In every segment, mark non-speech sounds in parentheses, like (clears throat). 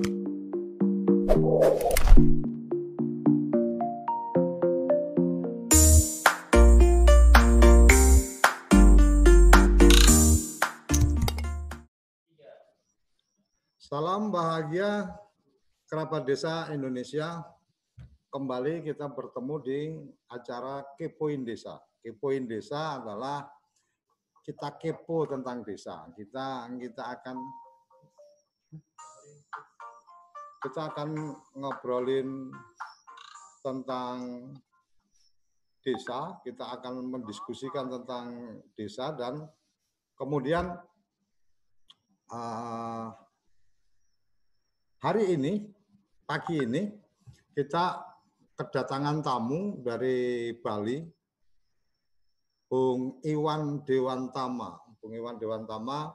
Salam bahagia kerabat desa Indonesia. Kembali kita bertemu di acara Kepoin Desa. Kepoin Desa adalah kita kepo tentang desa. Kita kita akan kita akan ngobrolin tentang desa, kita akan mendiskusikan tentang desa dan kemudian uh, hari ini, pagi ini, kita kedatangan tamu dari Bali, Bung Iwan Dewantama. Bung Iwan Dewantama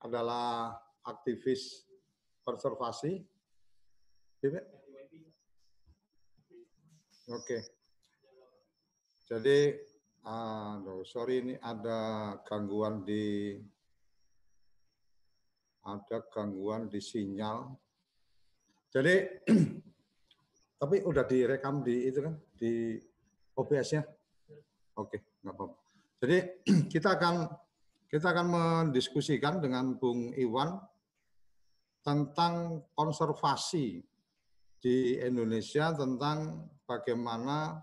adalah aktivis konservasi. Oke. Jadi, aduh, sorry ini ada gangguan di ada gangguan di sinyal. Jadi (clears throat) tapi udah direkam di itu kan di OBS-nya. Oke, nggak apa-apa. Jadi (clears throat) kita akan kita akan mendiskusikan dengan Bung Iwan tentang konservasi di Indonesia tentang bagaimana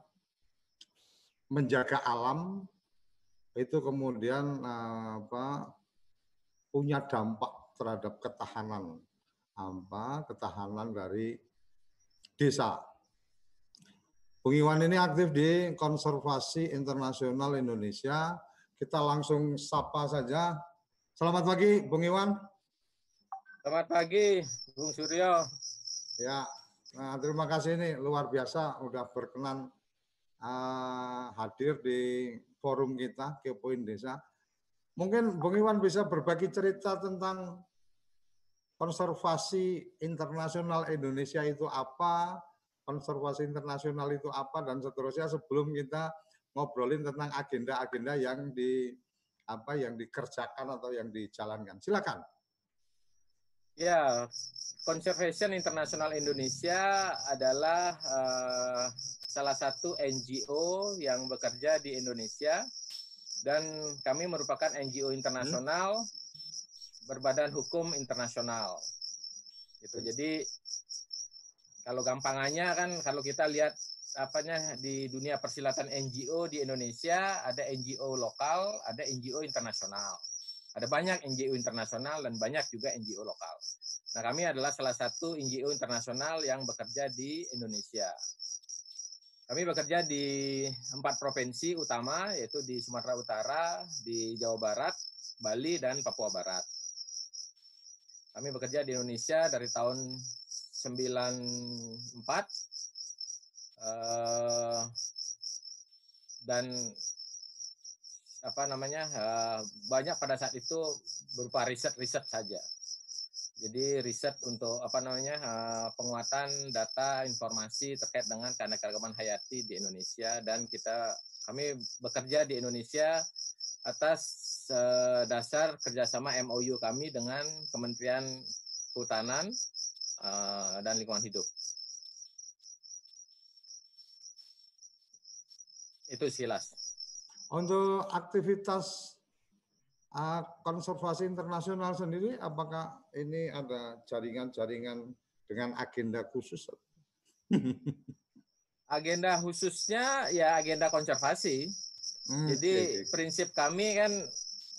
menjaga alam itu kemudian apa punya dampak terhadap ketahanan apa ketahanan dari desa. Bung Iwan ini aktif di Konservasi Internasional Indonesia. Kita langsung sapa saja. Selamat pagi, Bung Iwan. Selamat pagi, Bung Suryo. Ya, nah, terima kasih ini luar biasa udah berkenan uh, hadir di forum kita Kepoin Desa. Mungkin Bung Iwan bisa berbagi cerita tentang konservasi internasional Indonesia itu apa, konservasi internasional itu apa dan seterusnya sebelum kita ngobrolin tentang agenda-agenda yang di apa yang dikerjakan atau yang dijalankan. Silakan. Ya, Conservation International Indonesia adalah uh, salah satu NGO yang bekerja di Indonesia dan kami merupakan NGO internasional hmm berbadan hukum internasional. Gitu. Jadi kalau gampangannya kan kalau kita lihat apanya di dunia persilatan NGO di Indonesia ada NGO lokal, ada NGO internasional. Ada banyak NGO internasional dan banyak juga NGO lokal. Nah, kami adalah salah satu NGO internasional yang bekerja di Indonesia. Kami bekerja di empat provinsi utama, yaitu di Sumatera Utara, di Jawa Barat, Bali, dan Papua Barat. Kami bekerja di Indonesia dari tahun 94 uh, dan apa namanya uh, banyak pada saat itu berupa riset-riset saja. Jadi riset untuk apa namanya uh, penguatan data informasi terkait dengan keanekaragaman hayati di Indonesia dan kita kami bekerja di Indonesia atas dasar kerjasama MOU kami dengan Kementerian Kehutanan uh, dan Lingkungan Hidup. Itu silas. Untuk aktivitas uh, konservasi internasional sendiri, apakah ini ada jaringan-jaringan dengan agenda khusus? (laughs) agenda khususnya ya agenda konservasi. Hmm, Jadi okay, okay. prinsip kami kan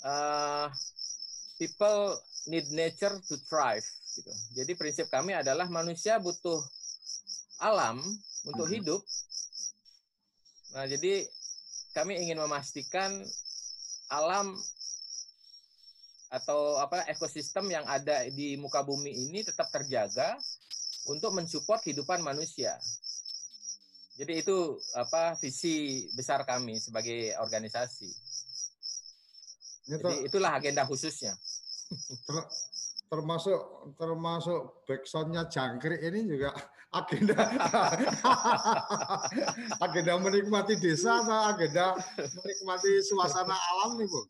uh, people need nature to thrive. Gitu. Jadi prinsip kami adalah manusia butuh alam untuk hmm. hidup. Nah, jadi kami ingin memastikan alam atau apa ekosistem yang ada di muka bumi ini tetap terjaga untuk mensupport kehidupan manusia. Jadi itu apa visi besar kami sebagai organisasi. Itu, Jadi itulah agenda khususnya. Ter, termasuk termasuk backsoundnya jangkrik ini juga agenda (laughs) agenda menikmati desa atau agenda menikmati suasana alam nih bu?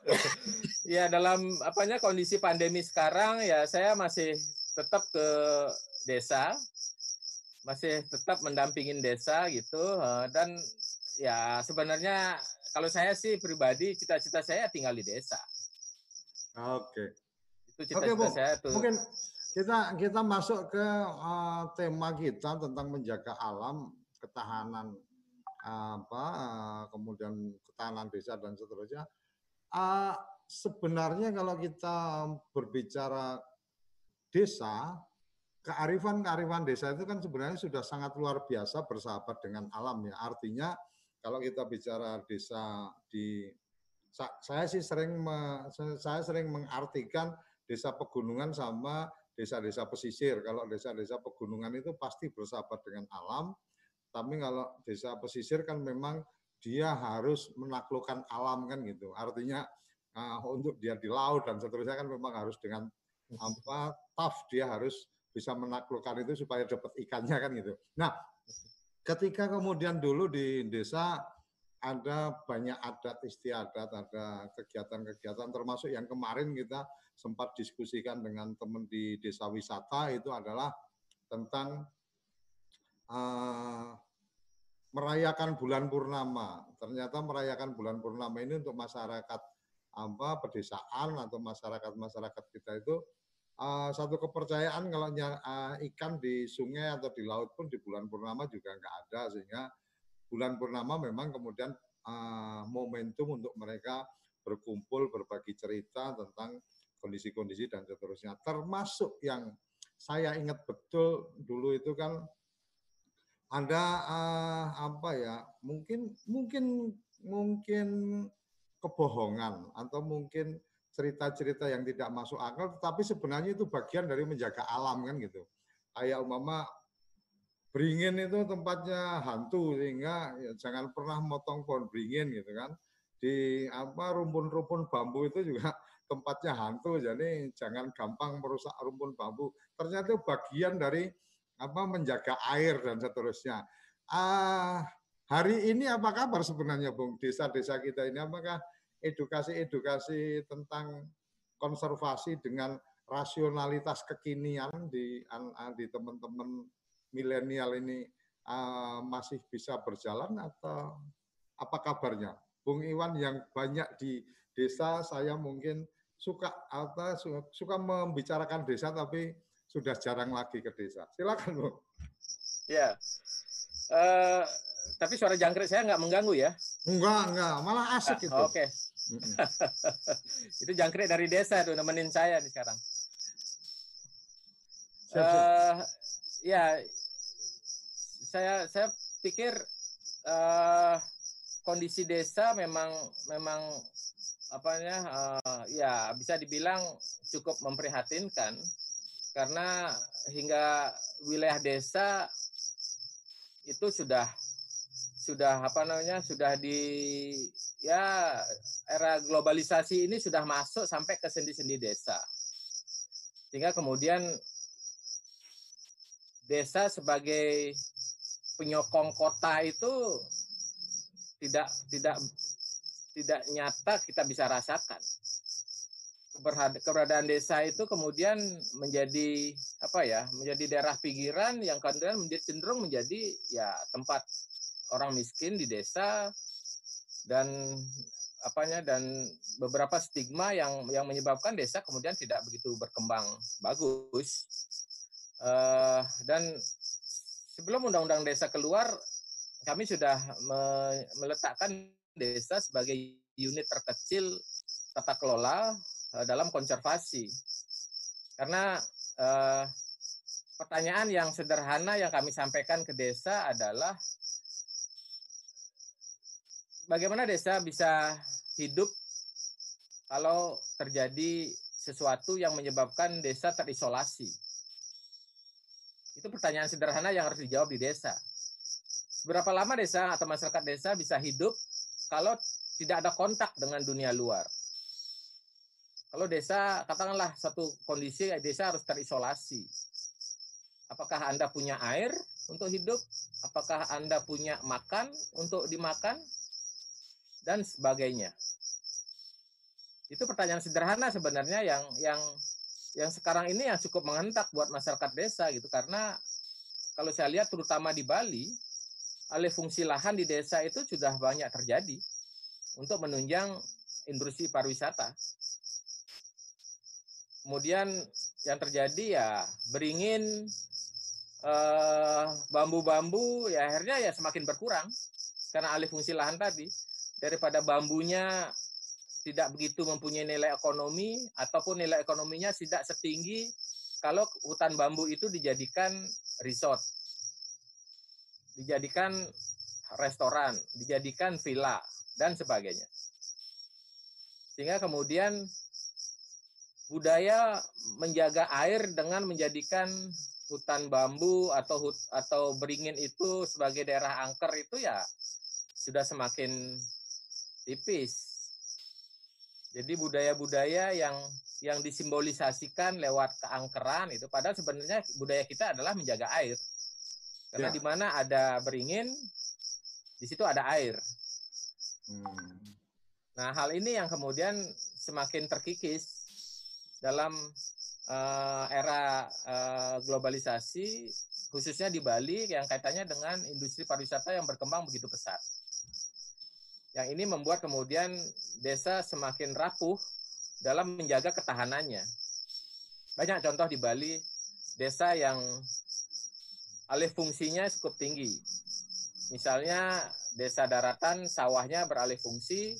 (laughs) ya dalam apanya kondisi pandemi sekarang ya saya masih tetap ke desa masih tetap mendampingin desa gitu uh, dan ya sebenarnya kalau saya sih pribadi cita-cita saya tinggal di desa. Oke. Itu cita-cita Oke, saya tuh. Mungkin kita kita masuk ke uh, tema kita tentang menjaga alam, ketahanan apa uh, kemudian ketahanan desa dan seterusnya. Uh, sebenarnya kalau kita berbicara desa, kearifan-kearifan desa itu kan sebenarnya sudah sangat luar biasa bersahabat dengan alam ya. Artinya kalau kita bicara desa di saya sih sering saya sering mengartikan desa pegunungan sama desa-desa pesisir. Kalau desa-desa pegunungan itu pasti bersahabat dengan alam, tapi kalau desa pesisir kan memang dia harus menaklukkan alam kan gitu. Artinya uh, untuk dia di laut dan seterusnya kan memang harus dengan apa tough dia harus bisa menaklukkan itu supaya dapat ikannya kan gitu. Nah, ketika kemudian dulu di desa ada banyak adat istiadat, ada kegiatan-kegiatan termasuk yang kemarin kita sempat diskusikan dengan teman di desa wisata itu adalah tentang uh, merayakan bulan purnama. Ternyata merayakan bulan purnama ini untuk masyarakat apa pedesaan atau masyarakat-masyarakat kita itu uh, satu kepercayaan kalau uh, ikan di sungai atau di laut pun di bulan purnama juga nggak ada sehingga bulan purnama memang kemudian uh, momentum untuk mereka berkumpul berbagi cerita tentang kondisi-kondisi dan seterusnya termasuk yang saya ingat betul dulu itu kan ada uh, apa ya mungkin mungkin mungkin kebohongan atau mungkin cerita-cerita yang tidak masuk akal, tetapi sebenarnya itu bagian dari menjaga alam kan gitu. Kayak umama beringin itu tempatnya hantu sehingga ya jangan pernah motong pohon beringin gitu kan. Di apa rumpun-rumpun bambu itu juga (laughs) tempatnya hantu, jadi jangan gampang merusak rumpun bambu. Ternyata bagian dari apa menjaga air dan seterusnya. Ah, Hari ini apa kabar sebenarnya Bung? Desa-desa kita ini apakah edukasi-edukasi tentang konservasi dengan rasionalitas kekinian di di teman-teman milenial ini uh, masih bisa berjalan atau apa kabarnya? Bung Iwan yang banyak di desa saya mungkin suka atau suka membicarakan desa tapi sudah jarang lagi ke desa. Silakan, Bung. Ya. Uh, tapi suara jangkrik saya nggak mengganggu ya? Enggak, enggak. Malah asik itu. Oke. Okay. (laughs) itu jangkrik dari desa tuh nemenin saya nih sekarang. Siap, siap. Uh, ya, saya saya pikir uh, kondisi desa memang memang apanya uh, ya bisa dibilang cukup memprihatinkan. Karena hingga wilayah desa itu sudah sudah apa namanya sudah di ya era globalisasi ini sudah masuk sampai ke sendi-sendi desa. Sehingga kemudian desa sebagai penyokong kota itu tidak tidak tidak nyata kita bisa rasakan. Keberadaan desa itu kemudian menjadi apa ya menjadi daerah pinggiran yang kemudian cenderung menjadi ya tempat orang miskin di desa dan apanya dan beberapa stigma yang yang menyebabkan desa kemudian tidak begitu berkembang bagus. Uh, dan sebelum undang-undang desa keluar kami sudah me meletakkan desa sebagai unit terkecil tata kelola uh, dalam konservasi karena uh, pertanyaan yang sederhana yang kami sampaikan ke desa adalah bagaimana desa bisa hidup kalau terjadi sesuatu yang menyebabkan desa terisolasi? Itu pertanyaan sederhana yang harus dijawab di desa. Berapa lama desa atau masyarakat desa bisa hidup kalau tidak ada kontak dengan dunia luar? Kalau desa, katakanlah satu kondisi desa harus terisolasi. Apakah Anda punya air untuk hidup? Apakah Anda punya makan untuk dimakan? dan sebagainya. Itu pertanyaan sederhana sebenarnya yang yang yang sekarang ini yang cukup menghentak buat masyarakat desa gitu karena kalau saya lihat terutama di Bali, alih fungsi lahan di desa itu sudah banyak terjadi untuk menunjang industri pariwisata. Kemudian yang terjadi ya beringin eh, bambu-bambu ya akhirnya ya semakin berkurang karena alih fungsi lahan tadi daripada bambunya tidak begitu mempunyai nilai ekonomi ataupun nilai ekonominya tidak setinggi kalau hutan bambu itu dijadikan resort, dijadikan restoran, dijadikan villa dan sebagainya. Sehingga kemudian budaya menjaga air dengan menjadikan hutan bambu atau hut, atau beringin itu sebagai daerah angker itu ya sudah semakin tipis. Jadi budaya-budaya yang yang disimbolisasikan lewat keangkeran itu padahal sebenarnya budaya kita adalah menjaga air. Karena ya. di mana ada beringin, di situ ada air. Hmm. Nah, hal ini yang kemudian semakin terkikis dalam uh, era uh, globalisasi khususnya di Bali yang kaitannya dengan industri pariwisata yang berkembang begitu pesat. Yang ini membuat kemudian desa semakin rapuh dalam menjaga ketahanannya. Banyak contoh di Bali, desa yang alih fungsinya cukup tinggi. Misalnya desa daratan, sawahnya beralih fungsi.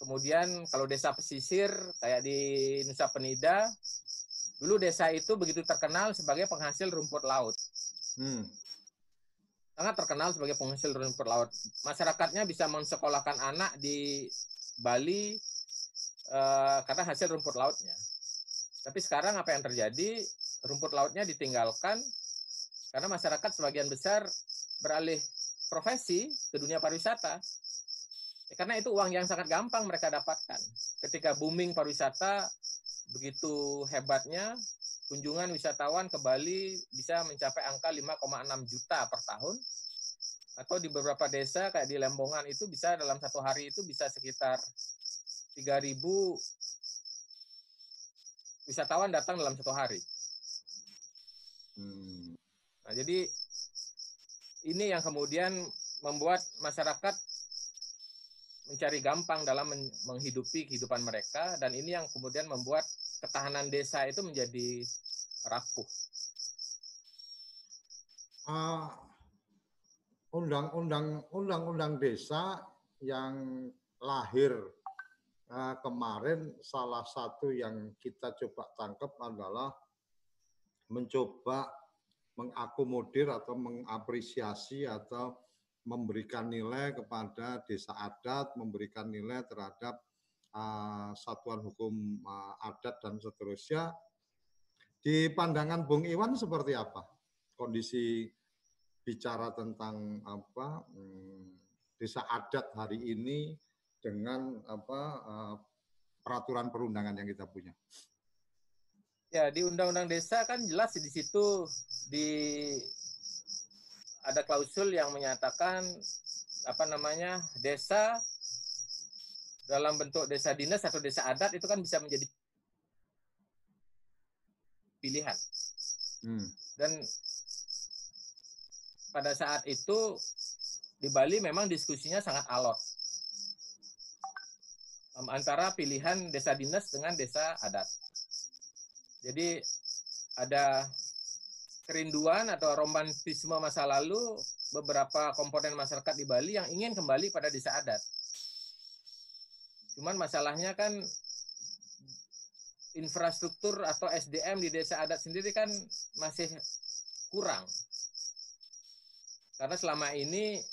Kemudian kalau desa pesisir, kayak di Nusa Penida, dulu desa itu begitu terkenal sebagai penghasil rumput laut. Hmm sangat terkenal sebagai penghasil rumput laut. Masyarakatnya bisa mensekolahkan anak di Bali uh, karena hasil rumput lautnya. Tapi sekarang apa yang terjadi? Rumput lautnya ditinggalkan karena masyarakat sebagian besar beralih profesi ke dunia pariwisata. Ya, karena itu uang yang sangat gampang mereka dapatkan. Ketika booming pariwisata begitu hebatnya, kunjungan wisatawan ke Bali bisa mencapai angka 5,6 juta per tahun atau di beberapa desa kayak di Lembongan itu bisa dalam satu hari itu bisa sekitar 3.000 wisatawan datang dalam satu hari. Hmm. Nah, jadi ini yang kemudian membuat masyarakat mencari gampang dalam menghidupi kehidupan mereka dan ini yang kemudian membuat ketahanan desa itu menjadi rapuh. Uh, undang-undang undang-undang desa yang lahir uh, kemarin salah satu yang kita coba tangkap adalah mencoba mengakomodir atau mengapresiasi atau memberikan nilai kepada desa adat, memberikan nilai terhadap uh, satuan hukum uh, adat dan seterusnya. Di pandangan Bung Iwan seperti apa kondisi bicara tentang apa hmm, desa adat hari ini dengan apa uh, peraturan perundangan yang kita punya? Ya di Undang-Undang Desa kan jelas di situ di ada klausul yang menyatakan apa namanya desa dalam bentuk desa dinas atau desa adat itu kan bisa menjadi pilihan. Hmm. Dan pada saat itu di Bali memang diskusinya sangat alot antara pilihan desa dinas dengan desa adat. Jadi ada kerinduan atau romantisme masa lalu beberapa komponen masyarakat di Bali yang ingin kembali pada desa adat. Cuman masalahnya kan infrastruktur atau SDM di desa adat sendiri kan masih kurang. Karena selama ini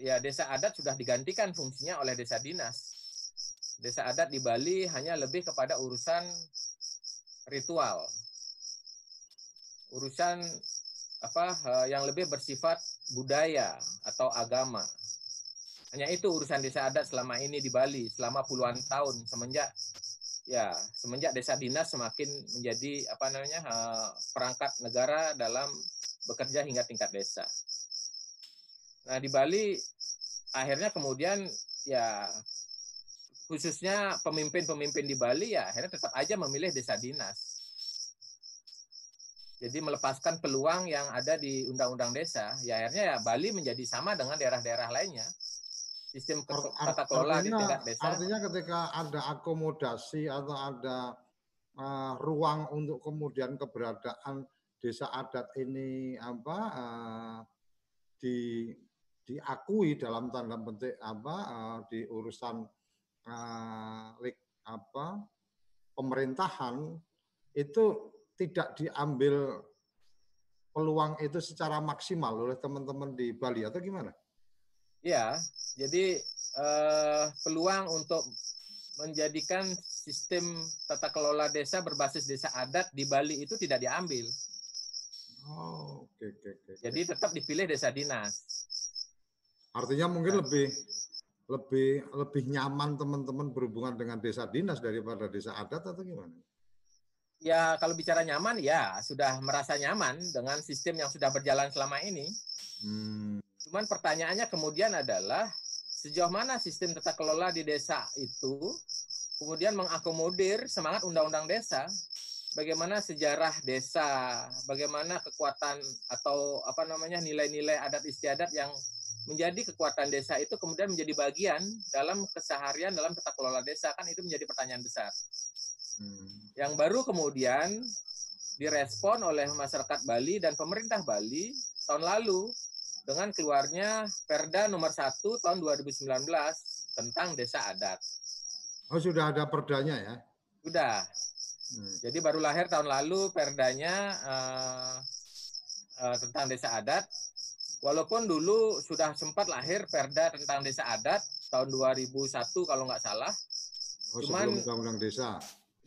ya desa adat sudah digantikan fungsinya oleh desa dinas. Desa adat di Bali hanya lebih kepada urusan ritual. Urusan apa eh, yang lebih bersifat budaya atau agama. Hanya itu urusan desa adat selama ini di Bali selama puluhan tahun semenjak ya semenjak desa dinas semakin menjadi apa namanya perangkat negara dalam bekerja hingga tingkat desa. Nah di Bali akhirnya kemudian ya khususnya pemimpin-pemimpin di Bali ya akhirnya tetap aja memilih desa dinas. Jadi melepaskan peluang yang ada di undang-undang desa, ya akhirnya ya Bali menjadi sama dengan daerah-daerah lainnya. Sistem tata kelola artinya, di tingkat desa. Artinya ketika ada akomodasi atau ada uh, ruang untuk kemudian keberadaan desa adat ini apa uh, di diakui dalam tanda petik apa uh, di urusan uh, apa pemerintahan itu tidak diambil peluang itu secara maksimal oleh teman-teman di Bali atau gimana? Ya, jadi eh, peluang untuk menjadikan sistem tata kelola desa berbasis desa adat di Bali itu tidak diambil. Oh, oke okay, oke okay, Okay. Jadi tetap dipilih desa dinas. Artinya mungkin nah. lebih lebih lebih nyaman teman-teman berhubungan dengan desa dinas daripada desa adat atau gimana? ya kalau bicara nyaman ya sudah merasa nyaman dengan sistem yang sudah berjalan selama ini. Hmm. Cuman pertanyaannya kemudian adalah sejauh mana sistem tata kelola di desa itu kemudian mengakomodir semangat undang-undang desa, bagaimana sejarah desa, bagaimana kekuatan atau apa namanya nilai-nilai adat istiadat yang menjadi kekuatan desa itu kemudian menjadi bagian dalam keseharian dalam tata kelola desa kan itu menjadi pertanyaan besar. Hmm. Yang baru kemudian direspon oleh masyarakat Bali dan pemerintah Bali tahun lalu dengan keluarnya Perda nomor 1 tahun 2019 tentang desa adat. Oh sudah ada perdanya ya? Sudah. Hmm. Jadi baru lahir tahun lalu perdanya uh, uh, tentang desa adat. Walaupun dulu sudah sempat lahir perda tentang desa adat tahun 2001 kalau nggak salah. Oh, Cuman undang-undang desa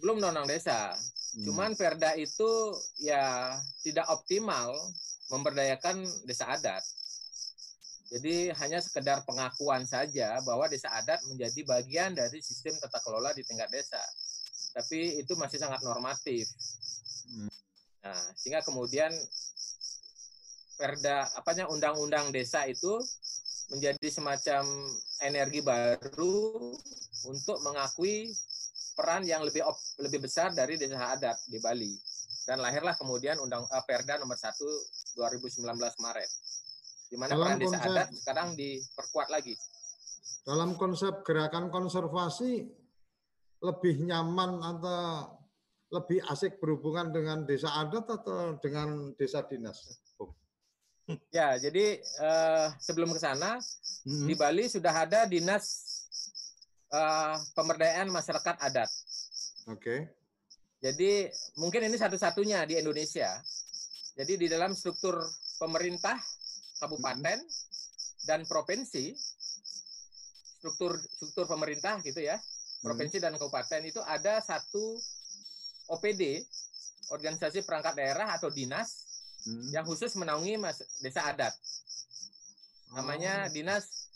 belum undang-undang desa. Hmm. Cuman Perda itu ya tidak optimal memberdayakan desa adat. Jadi hanya sekedar pengakuan saja bahwa desa adat menjadi bagian dari sistem tata kelola di tingkat desa. Tapi itu masih sangat normatif. Hmm. Nah, sehingga kemudian Perda apanya undang-undang desa itu menjadi semacam energi baru untuk mengakui peran yang lebih op, lebih besar dari desa adat di Bali. Dan lahirlah kemudian Undang uh, Perda nomor 1 2019 Maret. Di mana peran desa konsep, adat sekarang diperkuat lagi. Dalam konsep gerakan konservasi lebih nyaman atau lebih asik berhubungan dengan desa adat atau dengan desa dinas? Ya, jadi uh, sebelum ke sana hmm. di Bali sudah ada dinas uh, pemberdayaan masyarakat adat. Oke. Okay. Jadi mungkin ini satu-satunya di Indonesia. Jadi di dalam struktur pemerintah kabupaten dan provinsi, struktur struktur pemerintah gitu ya, mm-hmm. provinsi dan kabupaten itu ada satu OPD, organisasi perangkat daerah atau dinas hmm. yang khusus menaungi mas, desa adat. Namanya oh. Dinas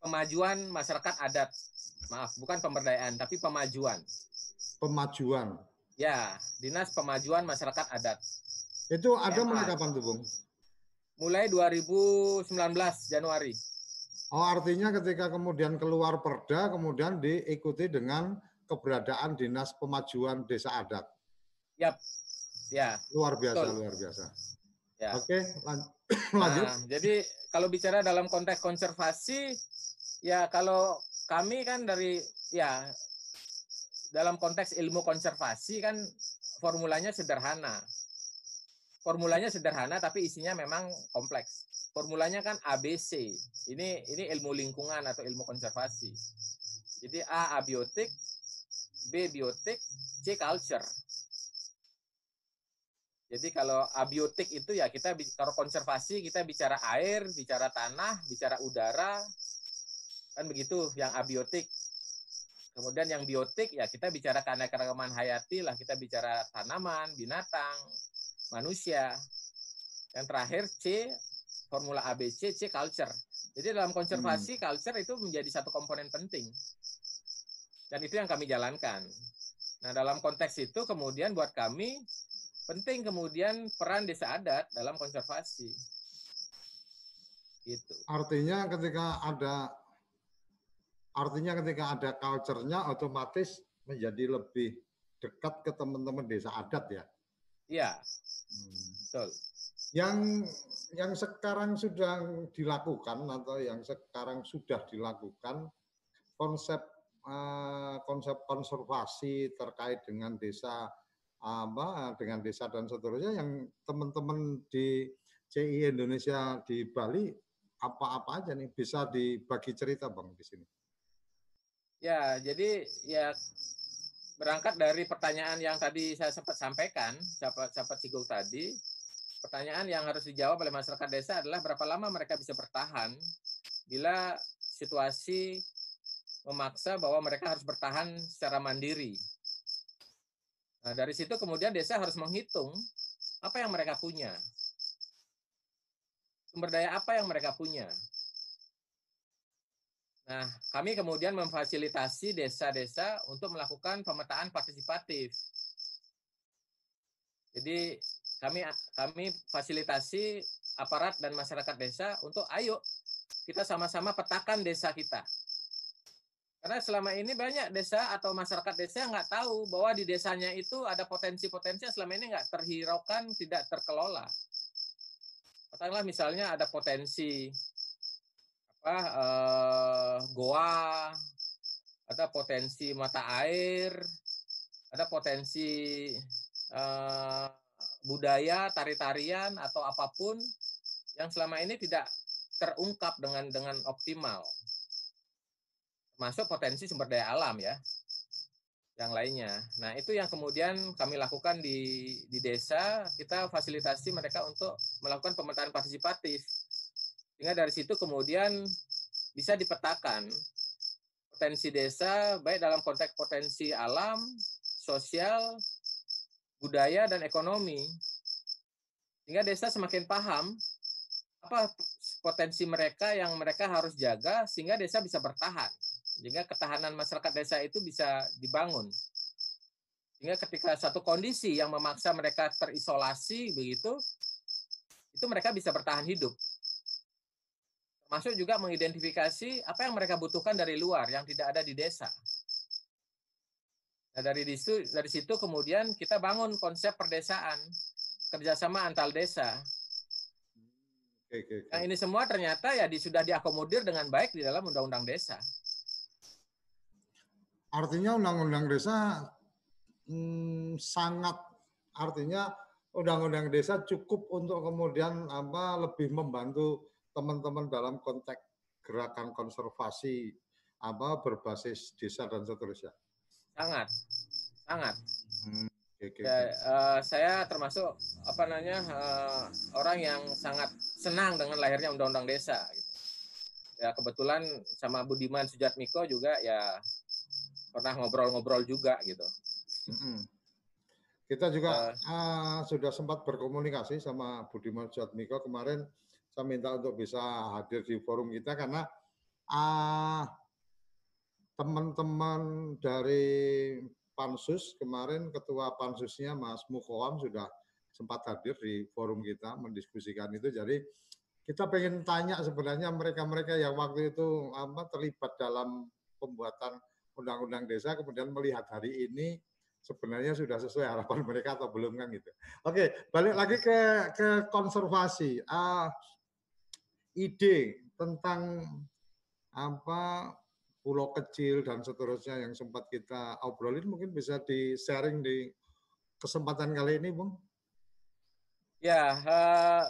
Pemajuan Masyarakat Adat maaf bukan pemberdayaan tapi pemajuan. Pemajuan. Ya, Dinas Pemajuan Masyarakat Adat. Itu ada mulai kapan tuh, Bung? Mulai 2019 Januari. Oh, artinya ketika kemudian keluar perda, kemudian diikuti dengan keberadaan Dinas Pemajuan Desa Adat. Yap. Ya. Luar biasa, Betul. luar biasa. Ya. Oke, lan (clears throat) lanjut. Nah, jadi kalau bicara dalam konteks konservasi, ya kalau kami kan dari ya dalam konteks ilmu konservasi kan formulanya sederhana. Formulanya sederhana tapi isinya memang kompleks. Formulanya kan ABC. Ini ini ilmu lingkungan atau ilmu konservasi. Jadi A abiotik, B biotik, C culture. Jadi kalau abiotik itu ya kita kalau konservasi kita bicara air, bicara tanah, bicara udara, Kan begitu yang abiotik. Kemudian yang biotik ya kita bicara keanekaragaman hayati lah, kita bicara tanaman, binatang, manusia. Yang terakhir C formula ABC, C culture. Jadi dalam konservasi hmm. culture itu menjadi satu komponen penting. Dan itu yang kami jalankan. Nah, dalam konteks itu kemudian buat kami penting kemudian peran desa adat dalam konservasi. Gitu. Artinya ketika ada Artinya ketika ada culture-nya otomatis menjadi lebih dekat ke teman-teman desa adat ya. Iya, hmm. betul. Yang yang sekarang sudah dilakukan atau yang sekarang sudah dilakukan konsep uh, konsep konservasi terkait dengan desa apa dengan desa dan seterusnya yang teman-teman di CI Indonesia di Bali apa-apa aja nih bisa dibagi cerita bang di sini. Ya jadi ya berangkat dari pertanyaan yang tadi saya sempat sampaikan, sahabat sahabat singgung tadi, pertanyaan yang harus dijawab oleh masyarakat desa adalah berapa lama mereka bisa bertahan bila situasi memaksa bahwa mereka harus bertahan secara mandiri. Nah, dari situ kemudian desa harus menghitung apa yang mereka punya. Sumber daya apa yang mereka punya. Nah, kami kemudian memfasilitasi desa-desa untuk melakukan pemetaan partisipatif. Jadi kami kami fasilitasi aparat dan masyarakat desa untuk ayo kita sama-sama petakan desa kita. Karena selama ini banyak desa atau masyarakat desa nggak tahu bahwa di desanya itu ada potensi-potensi yang selama ini nggak terhiraukan, tidak terkelola. Katakanlah misalnya ada potensi apa eh, goa, ada potensi mata air, ada potensi eh, budaya, tari-tarian atau apa pun yang selama ini tidak terungkap dengan dengan optimal. Masuk potensi sumber daya alam ya. Yang lainnya. Nah, itu yang kemudian kami lakukan di di desa, kita fasilitasi mereka untuk melakukan pemetaan partisipatif. Sehingga dari situ kemudian bisa dipetakan potensi desa baik dalam konteks potensi alam, sosial, budaya dan ekonomi. Sehingga desa semakin paham apa potensi mereka yang mereka harus jaga sehingga desa bisa bertahan. Sehingga ketahanan masyarakat desa itu bisa dibangun. Sehingga ketika satu kondisi yang memaksa mereka terisolasi begitu, itu mereka bisa bertahan hidup. Termasuk juga mengidentifikasi apa yang mereka butuhkan dari luar yang tidak ada di desa. Nah, dari situ dari situ kemudian kita bangun konsep perdesaan kerjasama antar desa. Nah ini semua ternyata ya di, sudah diakomodir dengan baik di dalam undang-undang desa. Artinya undang-undang desa hmm, sangat artinya undang-undang desa cukup untuk kemudian apa lebih membantu teman-teman dalam konteks gerakan konservasi apa berbasis desa dan seterusnya. Sangat, sangat. Hmm, okay, ya, Uh, saya termasuk apa namanya uh, orang yang sangat senang dengan lahirnya undang-undang desa. Gitu. Ya kebetulan sama Budiman Sujatmiko juga ya pernah ngobrol-ngobrol juga gitu. Hmm. Kita juga uh, uh, sudah sempat berkomunikasi sama Budiman Sujatmiko kemarin. Saya minta untuk bisa hadir di forum kita karena uh, teman-teman dari Pansus kemarin ketua Pansusnya Mas Mukoam sudah sempat hadir di forum kita mendiskusikan itu. Jadi kita pengen tanya sebenarnya mereka-mereka yang waktu itu apa terlibat dalam pembuatan undang-undang desa kemudian melihat hari ini sebenarnya sudah sesuai harapan mereka atau belum kan gitu. Oke, balik lagi ke ke konservasi. Uh, ide tentang apa pulau kecil dan seterusnya yang sempat kita obrolin mungkin bisa di-sharing di kesempatan kali ini, Bung. Ya, uh,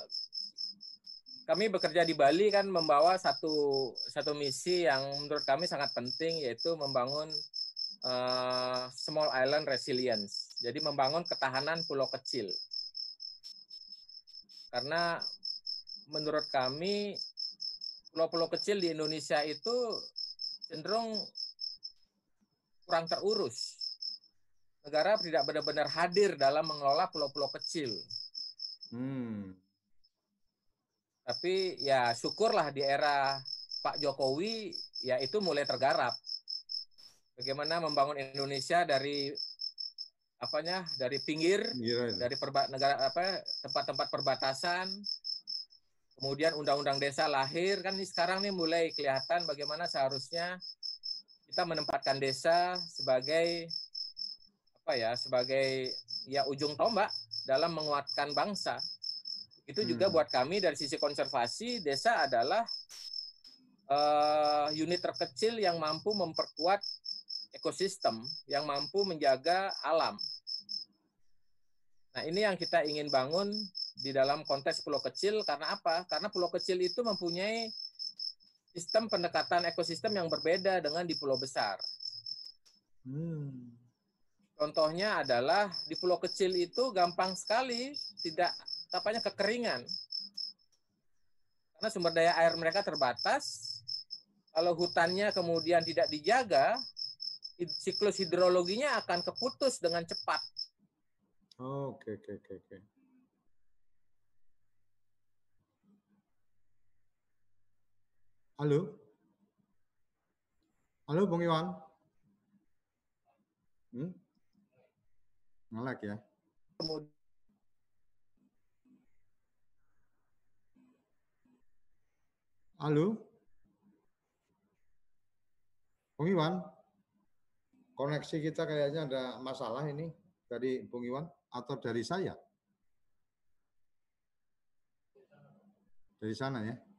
kami bekerja di Bali kan membawa satu satu misi yang menurut kami sangat penting yaitu membangun uh, small island resilience. Jadi membangun ketahanan pulau kecil. Karena menurut kami pulau-pulau kecil di Indonesia itu cenderung kurang terurus. Negara tidak benar-benar hadir dalam mengelola pulau-pulau kecil. Hmm. Tapi ya syukurlah di era Pak Jokowi ya itu mulai tergarap. Bagaimana membangun Indonesia dari apanya dari pinggir, Gila, dari perba, negara apa tempat-tempat perbatasan Kemudian undang-undang desa lahir kan ini sekarang nih mulai kelihatan bagaimana seharusnya kita menempatkan desa sebagai apa ya sebagai ya ujung tombak dalam menguatkan bangsa. Itu juga hmm. buat kami dari sisi konservasi, desa adalah uh, unit terkecil yang mampu memperkuat ekosistem, yang mampu menjaga alam. Nah, ini yang kita ingin bangun di dalam konteks pulau kecil karena apa? Karena pulau kecil itu mempunyai sistem pendekatan ekosistem yang berbeda dengan di pulau besar. Hmm. Contohnya adalah di pulau kecil itu gampang sekali tidak apanya kekeringan. Karena sumber daya air mereka terbatas. Kalau hutannya kemudian tidak dijaga, siklus hidrologinya akan keputus dengan cepat. Oh, oke, oke, oke, oke. Halo? Halo, Bung Iwan? Hmm? Ngelak ya? Halo? Bung Iwan? Koneksi kita kayaknya ada masalah ini dari Bung Iwan atau dari saya? Dari sana ya.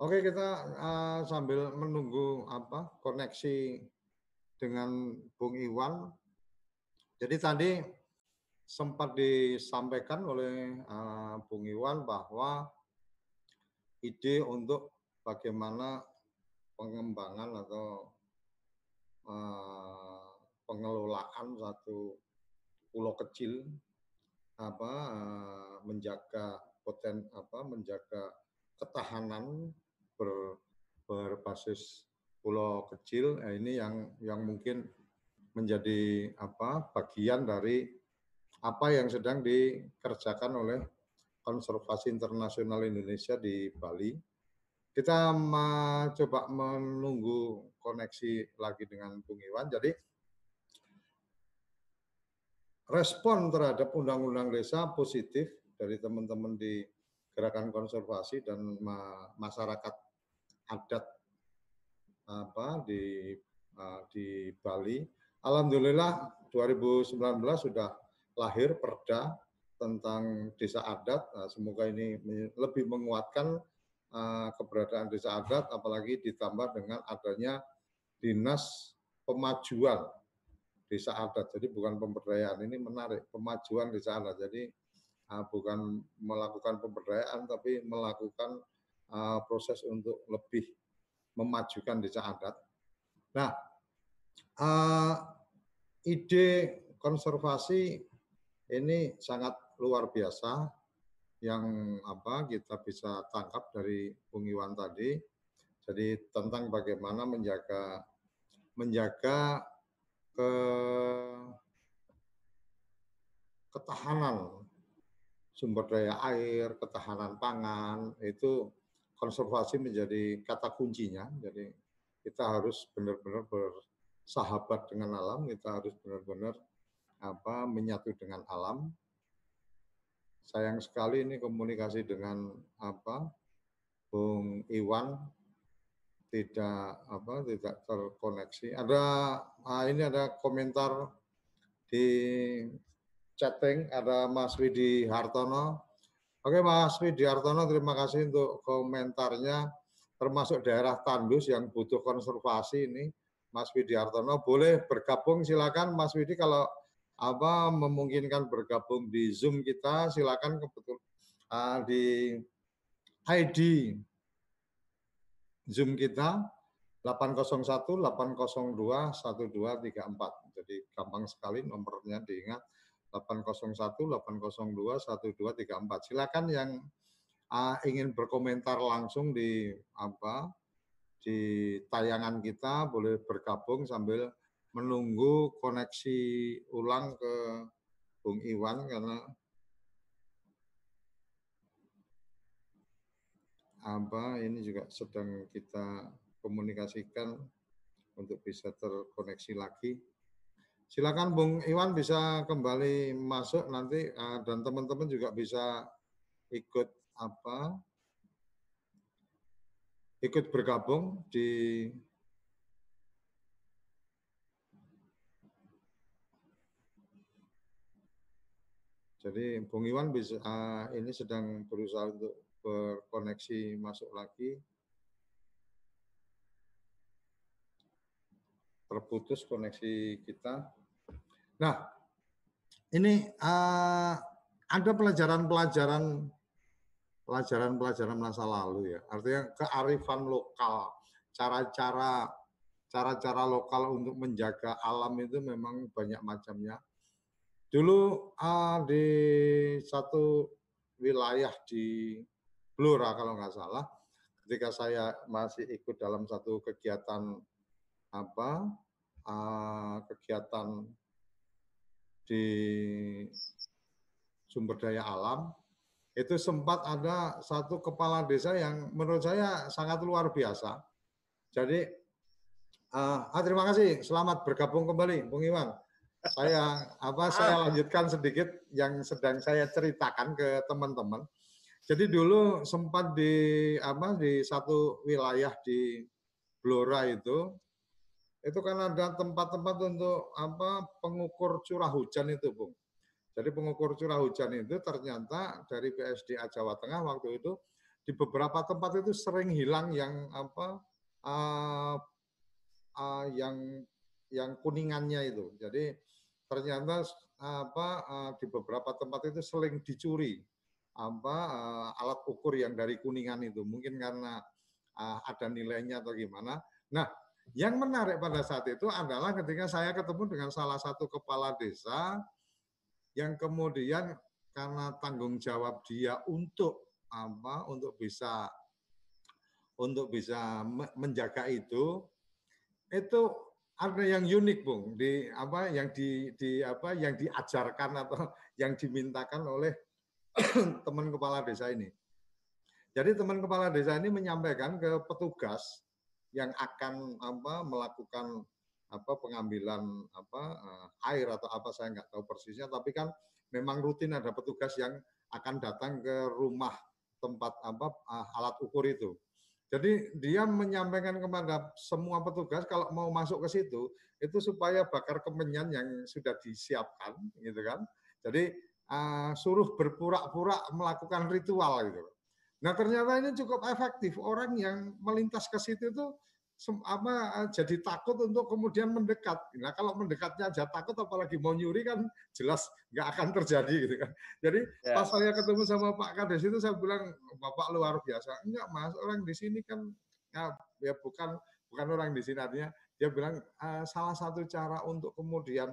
Oke, kita uh, sambil menunggu apa koneksi dengan Bung Iwan. Jadi tadi sempat disampaikan oleh uh, Bung Iwan bahwa ide untuk bagaimana pengembangan atau uh, pengelolaan satu pulau kecil apa uh, menjaga poten apa menjaga ketahanan ber, berbasis pulau kecil eh, ini yang yang mungkin menjadi apa bagian dari apa yang sedang dikerjakan oleh konservasi internasional Indonesia di Bali kita coba menunggu koneksi lagi dengan Bung Iwan. Jadi respon terhadap undang-undang desa positif dari teman-teman di gerakan konservasi dan masyarakat adat apa di di Bali. Alhamdulillah 2019 sudah lahir perda tentang desa adat. Nah, semoga ini lebih menguatkan Eh, keberadaan desa adat, apalagi ditambah dengan adanya dinas pemajuan desa adat. Jadi bukan pemberdayaan ini menarik, pemajuan desa adat. Jadi uh, bukan melakukan pemberdayaan, tapi melakukan uh, proses untuk lebih memajukan desa adat. Nah, uh, ide konservasi ini sangat luar biasa yang apa kita bisa tangkap dari Bung Iwan tadi. Jadi tentang bagaimana menjaga menjaga ke ketahanan sumber daya air, ketahanan pangan itu konservasi menjadi kata kuncinya. Jadi kita harus benar-benar bersahabat dengan alam, kita harus benar-benar apa menyatu dengan alam sayang sekali ini komunikasi dengan apa Bung Iwan tidak apa tidak terkoneksi. Ada ah, ini ada komentar di chatting ada Mas Widi Hartono. Oke Mas Widi Hartono terima kasih untuk komentarnya. Termasuk daerah tandus yang butuh konservasi ini. Mas Widi Hartono boleh bergabung silakan. Mas Widi kalau apa memungkinkan bergabung di Zoom kita, silakan kebetul uh, di ID Zoom kita 801 802 1234. Jadi gampang sekali nomornya diingat 801 802 1234. Silakan yang uh, ingin berkomentar langsung di apa di tayangan kita boleh bergabung sambil menunggu koneksi ulang ke Bung Iwan karena apa ini juga sedang kita komunikasikan untuk bisa terkoneksi lagi. Silakan Bung Iwan bisa kembali masuk nanti ah, dan teman-teman juga bisa ikut apa ikut bergabung di Jadi Bung Iwan bisa uh, ini sedang berusaha untuk berkoneksi masuk lagi. Terputus koneksi kita. Nah, ini uh, ada pelajaran-pelajaran pelajaran-pelajaran masa lalu ya. Artinya kearifan lokal, cara-cara cara-cara lokal untuk menjaga alam itu memang banyak macamnya Dulu uh, di satu wilayah di Blora kalau nggak salah, ketika saya masih ikut dalam satu kegiatan apa uh, kegiatan di sumber daya alam itu sempat ada satu kepala desa yang menurut saya sangat luar biasa. Jadi, uh, ah, terima kasih, selamat bergabung kembali, Bung Iwan saya apa saya ah. lanjutkan sedikit yang sedang saya ceritakan ke teman-teman. Jadi dulu sempat di apa di satu wilayah di Blora itu itu kan ada tempat-tempat untuk apa pengukur curah hujan itu, Bung. Jadi pengukur curah hujan itu ternyata dari PSDA Jawa Tengah waktu itu di beberapa tempat itu sering hilang yang apa uh, uh, yang yang kuningannya itu. Jadi ternyata apa eh, di beberapa tempat itu sering dicuri apa eh, alat ukur yang dari kuningan itu mungkin karena eh, ada nilainya atau gimana. Nah, yang menarik pada saat itu adalah ketika saya ketemu dengan salah satu kepala desa yang kemudian karena tanggung jawab dia untuk apa untuk bisa untuk bisa menjaga itu itu ada yang unik bung di apa yang di, di apa yang diajarkan atau yang dimintakan oleh (clears throat) teman kepala desa ini. Jadi teman kepala desa ini menyampaikan ke petugas yang akan apa melakukan apa pengambilan apa eh, air atau apa saya nggak tahu persisnya tapi kan memang rutin ada petugas yang akan datang ke rumah tempat apa eh, alat ukur itu jadi dia menyampaikan kepada semua petugas kalau mau masuk ke situ itu supaya bakar kemenyan yang sudah disiapkan, gitu kan. Jadi uh, suruh berpura-pura melakukan ritual gitu. Nah ternyata ini cukup efektif. Orang yang melintas ke situ itu apa jadi takut untuk kemudian mendekat. Nah kalau mendekatnya aja takut, apalagi mau nyuri kan jelas nggak akan terjadi gitu kan. Jadi ya. pas saya ketemu sama Pak Kades itu saya bilang Bapak luar biasa. Enggak Mas, orang di sini kan ya, ya bukan bukan orang di sini artinya dia bilang uh, salah satu cara untuk kemudian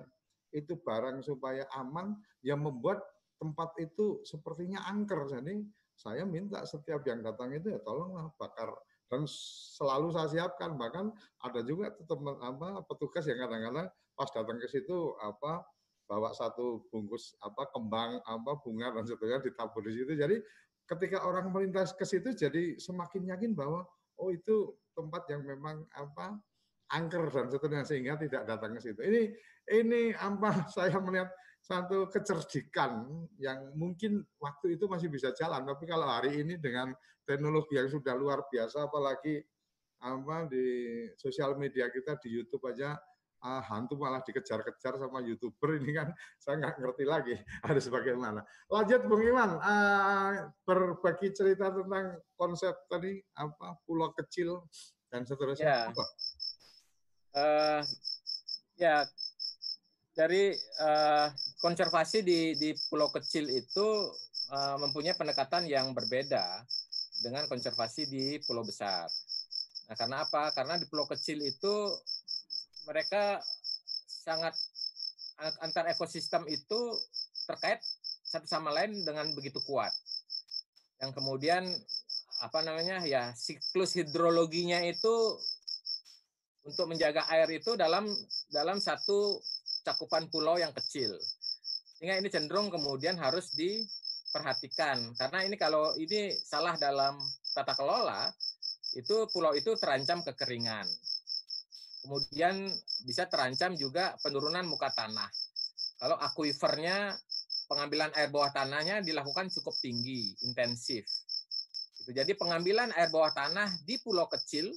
itu barang supaya aman yang membuat tempat itu sepertinya angker. Jadi saya minta setiap yang datang itu ya tolonglah bakar dan selalu saya siapkan. Bahkan ada juga teman apa petugas yang kadang-kadang pas datang ke situ apa bawa satu bungkus apa kembang apa bunga dan sebagainya ditabur di situ. Jadi ketika orang melintas ke situ jadi semakin yakin bahwa oh itu tempat yang memang apa angker dan seterusnya sehingga tidak datang ke situ. Ini ini apa (laughs) saya melihat satu kecerdikan yang mungkin waktu itu masih bisa jalan tapi kalau hari ini dengan teknologi yang sudah luar biasa apalagi apa di sosial media kita di YouTube aja uh, hantu malah dikejar-kejar sama youtuber ini kan (laughs) saya nggak ngerti lagi (laughs) harus bagaimana. Lanjut Bung Iwan uh, berbagi cerita tentang konsep tadi apa pulau kecil dan seterusnya. Ya. Apa? Uh, ya dari uh, konservasi di di pulau kecil itu uh, mempunyai pendekatan yang berbeda dengan konservasi di pulau besar. Nah, karena apa? Karena di pulau kecil itu mereka sangat antar ekosistem itu terkait satu sama lain dengan begitu kuat. Yang kemudian apa namanya ya siklus hidrologinya itu untuk menjaga air itu dalam dalam satu cakupan pulau yang kecil. Sehingga ini cenderung kemudian harus diperhatikan. Karena ini kalau ini salah dalam tata kelola, itu pulau itu terancam kekeringan. Kemudian bisa terancam juga penurunan muka tanah. Kalau akuifernya, pengambilan air bawah tanahnya dilakukan cukup tinggi, intensif. Jadi pengambilan air bawah tanah di pulau kecil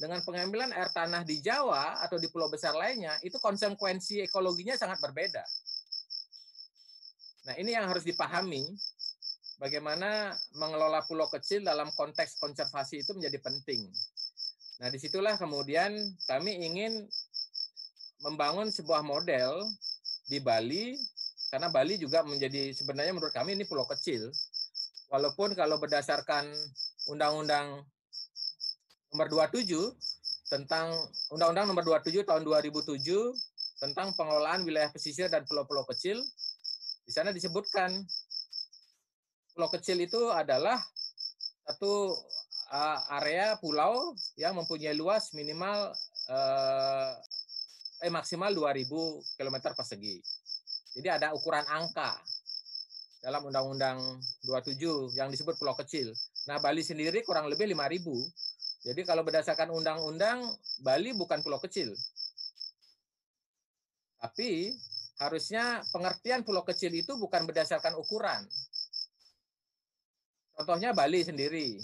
dengan pengambilan air tanah di Jawa atau di pulau besar lainnya, itu konsekuensi ekologinya sangat berbeda. Nah, ini yang harus dipahami bagaimana mengelola pulau kecil dalam konteks konservasi itu menjadi penting. Nah, di situlah kemudian kami ingin membangun sebuah model di Bali, karena Bali juga menjadi sebenarnya menurut kami ini pulau kecil. Walaupun kalau berdasarkan Undang-Undang nomor 27 tentang Undang-Undang nomor 27 tahun 2007 tentang pengelolaan wilayah pesisir dan pulau-pulau kecil, di sana disebutkan pulau kecil itu adalah satu area pulau yang mempunyai luas minimal eh, eh maksimal 2000 km persegi. Jadi ada ukuran angka dalam Undang-Undang 27 yang disebut pulau kecil. Nah, Bali sendiri kurang lebih 5000. Jadi kalau berdasarkan undang-undang Bali bukan pulau kecil. Tapi harusnya pengertian pulau kecil itu bukan berdasarkan ukuran. Contohnya Bali sendiri.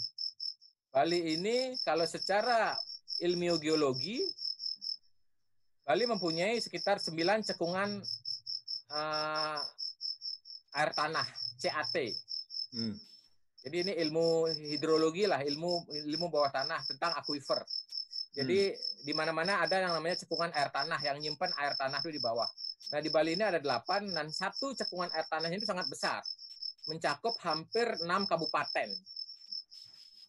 Bali ini kalau secara ilmu geologi, Bali mempunyai sekitar 9 cekungan uh, air tanah, CAT. Hmm. Jadi ini ilmu hidrologi lah, ilmu ilmu bawah tanah tentang aquifer. Jadi hmm. di mana-mana ada yang namanya cekungan air tanah yang nyimpan air tanah itu di bawah. Nah di Bali ini ada delapan dan satu cekungan air tanahnya itu sangat besar, mencakup hampir enam kabupaten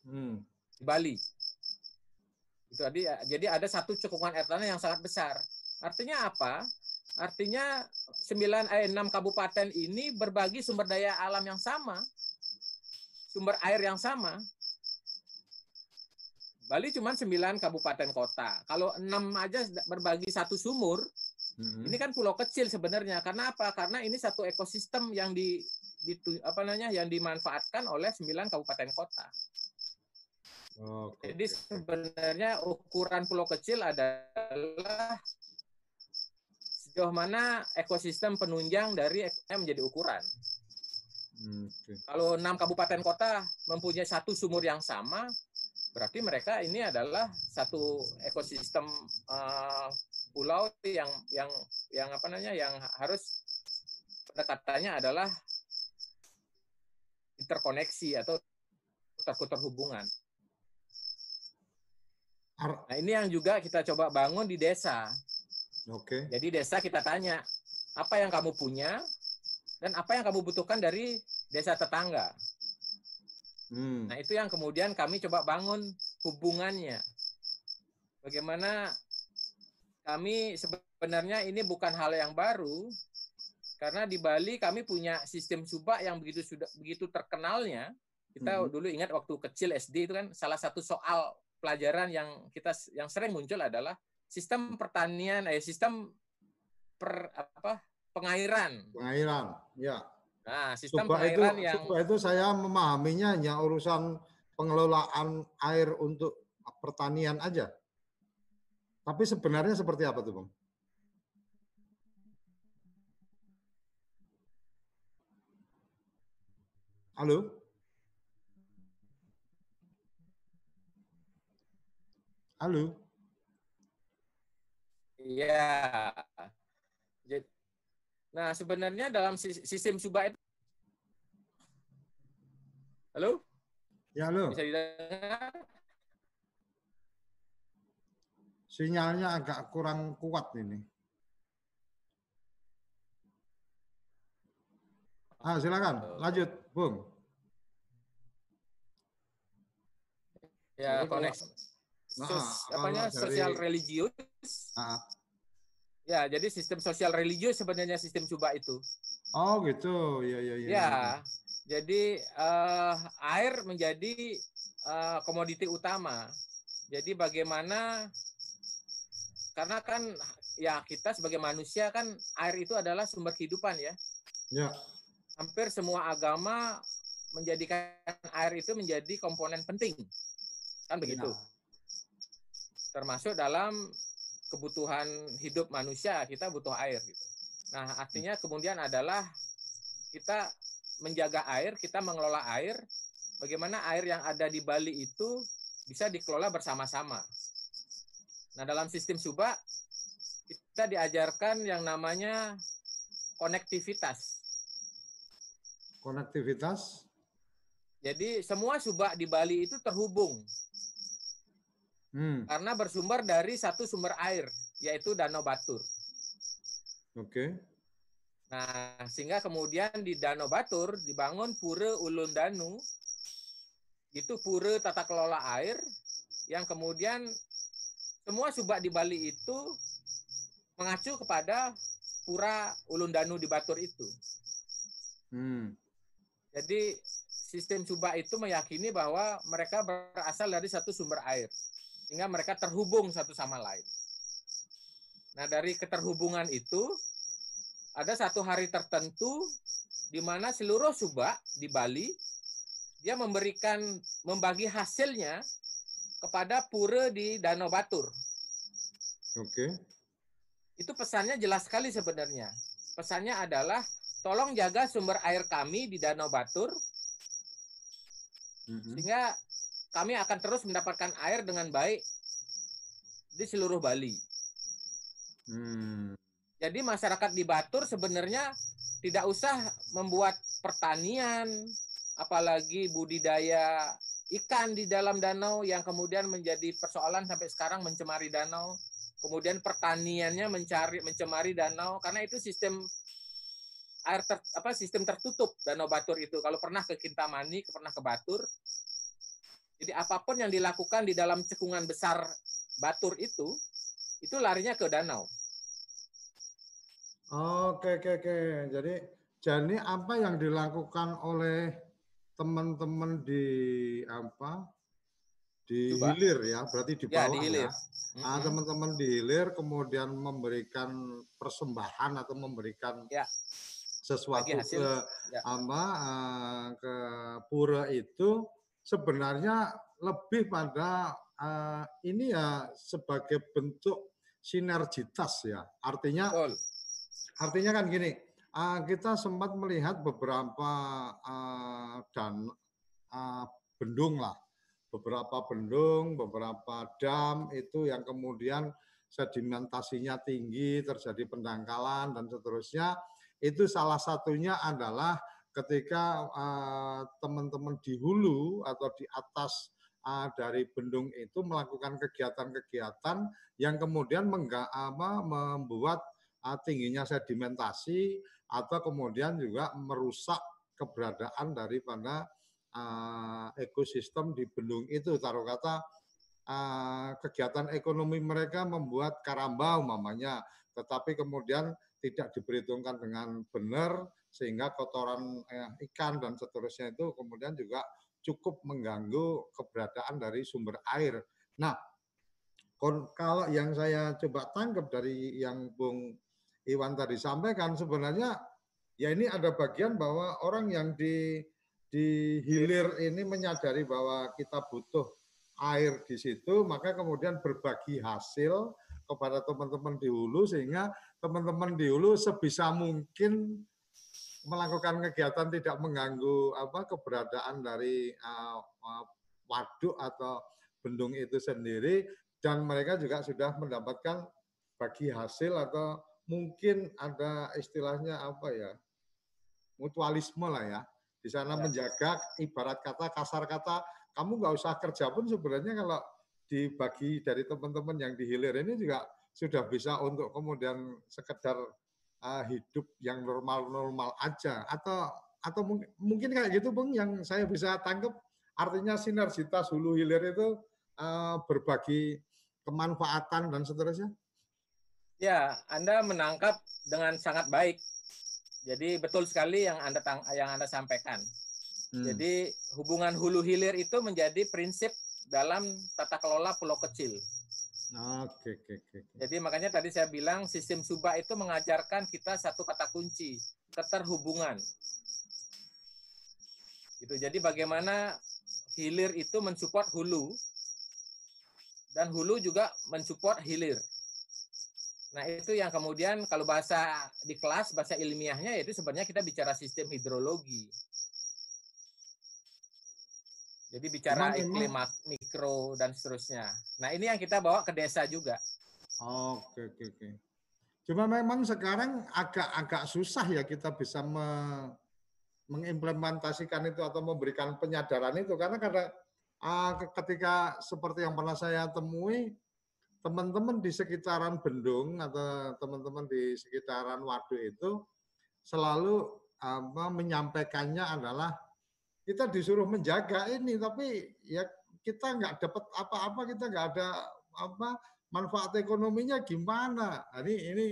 hmm. di Bali. Itu tadi jadi ada satu cekungan air tanah yang sangat besar. Artinya apa? Artinya sembilan eh, enam kabupaten ini berbagi sumber daya alam yang sama, sumber air yang sama. Bali cuma sembilan kabupaten kota. Kalau enam aja berbagi satu sumur, hmm Ini kan pulau kecil sebenarnya. Karena apa? Karena ini satu ekosistem yang di, di apa namanya yang dimanfaatkan oleh sembilan kabupaten kota. Okay. Jadi sebenarnya ukuran pulau kecil adalah sejauh mana ekosistem penunjang dari ekosistem menjadi ukuran. Okay. Kalau enam kabupaten kota mempunyai satu sumur yang sama, berarti mereka ini adalah satu ekosistem uh, pulau yang yang yang apa namanya yang harus pendekatannya adalah interkoneksi atau terhubungan. Nah ini yang juga kita coba bangun di desa. Oke. Okay. Jadi desa kita tanya apa yang kamu punya dan apa yang kamu butuhkan dari desa tetangga. Hmm. Nah itu yang kemudian kami coba bangun hubungannya. Bagaimana kami sebenarnya ini bukan hal yang baru karena di Bali kami punya sistem subak yang begitu sudah begitu terkenalnya. Kita hmm. dulu ingat waktu kecil SD itu kan salah satu soal pelajaran yang kita yang sering muncul adalah sistem pertanian eh sistem per apa pengairan. Pengairan, ya. Nah, sistem subak pengairan itu, yang subak itu saya memahaminya hanya urusan pengelolaan air untuk pertanian aja. Tapi sebenarnya seperti apa tuh, Bang? Halo? Halo? Iya. Nah, sebenarnya dalam sistem subak itu Halo? Ya, halo. Bisa didengar? Sinyalnya agak kurang kuat ini. Ah, silakan, lanjut, Bung. Ya, koneksi. Nah, apanya dari... sosial religius. Ah. Ya, jadi sistem sosial religius sebenarnya sistem coba itu. Oh, gitu. Ya, ya, ya. Ya, jadi uh, air menjadi uh, komoditi utama. Jadi bagaimana karena kan ya kita sebagai manusia kan air itu adalah sumber kehidupan ya. Ya. Hampir semua agama menjadikan air itu menjadi komponen penting. Kan begitu. Ya. Termasuk dalam kebutuhan hidup manusia, kita butuh air gitu. Nah, artinya kemudian adalah kita menjaga air, kita mengelola air, bagaimana air yang ada di Bali itu bisa dikelola bersama-sama. Nah, dalam sistem Suba kita diajarkan yang namanya konektivitas. Konektivitas? Jadi semua subak di Bali itu terhubung. Hmm. Karena bersumber dari satu sumber air, yaitu Danau Batur. Oke. Okay. Nah, sehingga kemudian di Danau Batur dibangun Pura Ulun Danu. Itu pura tata kelola air yang kemudian semua subak di Bali itu mengacu kepada Pura Ulun Danu di Batur itu. Hmm. Jadi sistem subak itu meyakini bahwa mereka berasal dari satu sumber air. Sehingga mereka terhubung satu sama lain. Nah, dari keterhubungan itu ada satu hari tertentu di mana seluruh subak di Bali dia memberikan membagi hasilnya kepada pura di Danau Batur. Oke. Okay. Itu pesannya jelas sekali sebenarnya. Pesannya adalah tolong jaga sumber air kami di Danau Batur mm-hmm. sehingga kami akan terus mendapatkan air dengan baik di seluruh Bali. Hmm. Jadi masyarakat di Batur sebenarnya tidak usah membuat pertanian, apalagi budidaya ikan di dalam danau yang kemudian menjadi persoalan sampai sekarang mencemari danau. Kemudian pertaniannya mencari mencemari danau karena itu sistem air ter, apa sistem tertutup Danau Batur itu. Kalau pernah ke Kintamani, pernah ke Batur, jadi apa pun yang dilakukan di dalam cekungan besar Batur itu, itu larinya ke danau. Oke, oke, oke. Jadi, jadi apa yang dilakukan oleh teman-teman di apa di Coba. hilir ya, berarti di ya, bawah ya. Di hilir. ya. Nah, teman-teman di hilir kemudian memberikan persembahan atau memberikan ya sesuatu hasil, ke ya. apa uh, ke pura itu sebenarnya lebih pada uh, ini ya sebagai bentuk sinergitas ya artinya Betul. artinya kan gini uh, kita sempat melihat beberapa uh, dan uh, bendung lah. Beberapa bendung beberapa dam itu yang kemudian sedimentasinya tinggi terjadi pendangkalan dan seterusnya. Itu salah satunya adalah ketika uh, teman-teman di hulu atau di atas uh, dari bendung itu melakukan kegiatan-kegiatan yang kemudian mengga, apa, membuat uh, tingginya sedimentasi atau kemudian juga merusak keberadaan daripada uh, ekosistem di bendung itu taruh kata uh, kegiatan ekonomi mereka membuat karambau mamanya tetapi kemudian tidak diperhitungkan dengan benar sehingga kotoran eh, ikan dan seterusnya itu kemudian juga cukup mengganggu keberadaan dari sumber air. Nah, kalau yang saya coba tangkap dari yang Bung Iwan tadi sampaikan sebenarnya ya ini ada bagian bahwa orang yang di di hilir ini menyadari bahwa kita butuh air di situ, maka kemudian berbagi hasil kepada teman-teman di hulu sehingga teman-teman di hulu sebisa mungkin melakukan kegiatan tidak mengganggu apa keberadaan dari uh, waduk atau bendung itu sendiri dan mereka juga sudah mendapatkan bagi hasil atau mungkin ada istilahnya apa ya mutualisme lah ya di sana ya. menjaga ibarat kata kasar kata kamu nggak usah kerja pun sebenarnya kalau dibagi dari teman-teman yang di hilir ini juga sudah bisa untuk kemudian sekedar uh, hidup yang normal-normal aja atau atau mungkin, mungkin kayak gitu Bung yang saya bisa tangkap artinya sinergitas hulu hilir itu uh, berbagi kemanfaatan dan seterusnya. Ya, Anda menangkap dengan sangat baik. Jadi betul sekali yang Anda yang Anda sampaikan. Hmm. Jadi hubungan hulu hilir itu menjadi prinsip dalam tata kelola pulau kecil. Oke, oke, oke. Jadi makanya tadi saya bilang sistem subak itu mengajarkan kita satu kata kunci, keterhubungan. Gitu. Jadi bagaimana hilir itu mensupport hulu dan hulu juga mensupport hilir. Nah, itu yang kemudian kalau bahasa di kelas bahasa ilmiahnya itu sebenarnya kita bicara sistem hidrologi. Jadi bicara Cuman iklim mikro dan seterusnya. Nah ini yang kita bawa ke desa juga. Oke oke oke. Cuma memang sekarang agak-agak susah ya kita bisa me, mengimplementasikan itu atau memberikan penyadaran itu karena karena uh, ketika seperti yang pernah saya temui teman-teman di sekitaran bendung atau teman-teman di sekitaran waduk itu selalu apa menyampaikannya adalah kita disuruh menjaga ini tapi ya kita nggak dapat apa-apa kita nggak ada apa manfaat ekonominya gimana nah, ini ini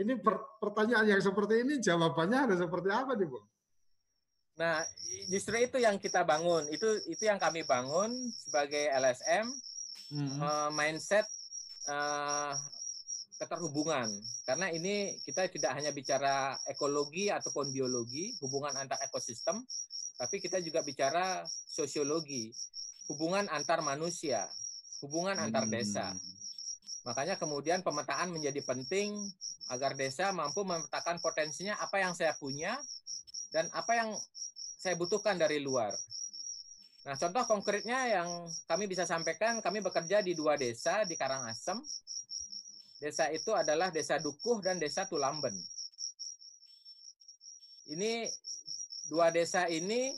ini pertanyaan yang seperti ini jawabannya ada seperti apa nih bu? Nah justru itu yang kita bangun itu itu yang kami bangun sebagai LSM hmm. uh, mindset uh, keterhubungan karena ini kita tidak hanya bicara ekologi ataupun biologi hubungan antar ekosistem tapi kita juga bicara sosiologi hubungan antar manusia hubungan antar desa hmm. Makanya kemudian pemetaan menjadi penting agar desa mampu memetakan potensinya apa yang saya punya dan apa yang saya butuhkan dari luar. Nah, contoh konkretnya yang kami bisa sampaikan, kami bekerja di dua desa di Karangasem. Desa itu adalah Desa Dukuh dan Desa Tulamben. Ini dua desa ini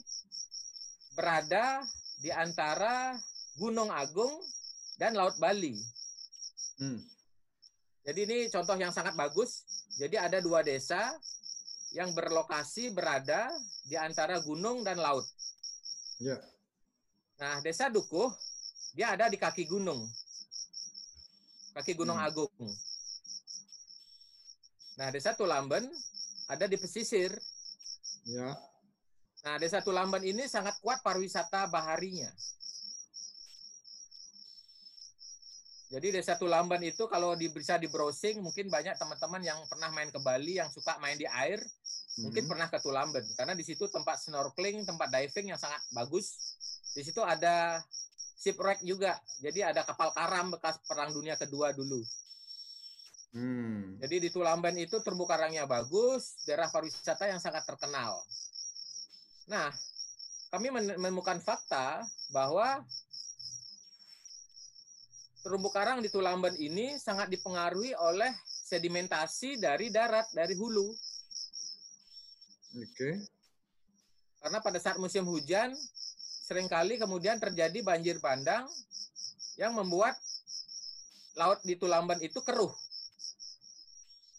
berada di antara Gunung Agung dan Laut Bali. Hmm. Jadi ini contoh yang sangat bagus. Jadi ada dua desa yang berlokasi berada di antara gunung dan laut. Ya. Nah, desa Dukuh dia ada di kaki gunung. Kaki Gunung hmm. Agung. Nah, desa Tulamben ada di pesisir. Ya. Nah, desa Tulamben ini sangat kuat pariwisata baharinya. Jadi desa Tulamban itu kalau di, bisa di browsing mungkin banyak teman-teman yang pernah main ke Bali yang suka main di air hmm. mungkin pernah ke Tulamban karena di situ tempat snorkeling, tempat diving yang sangat bagus. Di situ ada shipwreck juga. Jadi ada kapal karam bekas perang dunia kedua dulu. Hmm. Jadi di Tulamban itu terumbu karangnya bagus, daerah pariwisata yang sangat terkenal. Nah, kami menemukan fakta bahwa terumbu karang di Tulamben ini sangat dipengaruhi oleh sedimentasi dari darat, dari hulu. Oke. Okay. Karena pada saat musim hujan, sering kali kemudian terjadi banjir bandang yang membuat laut di Tulamben itu keruh.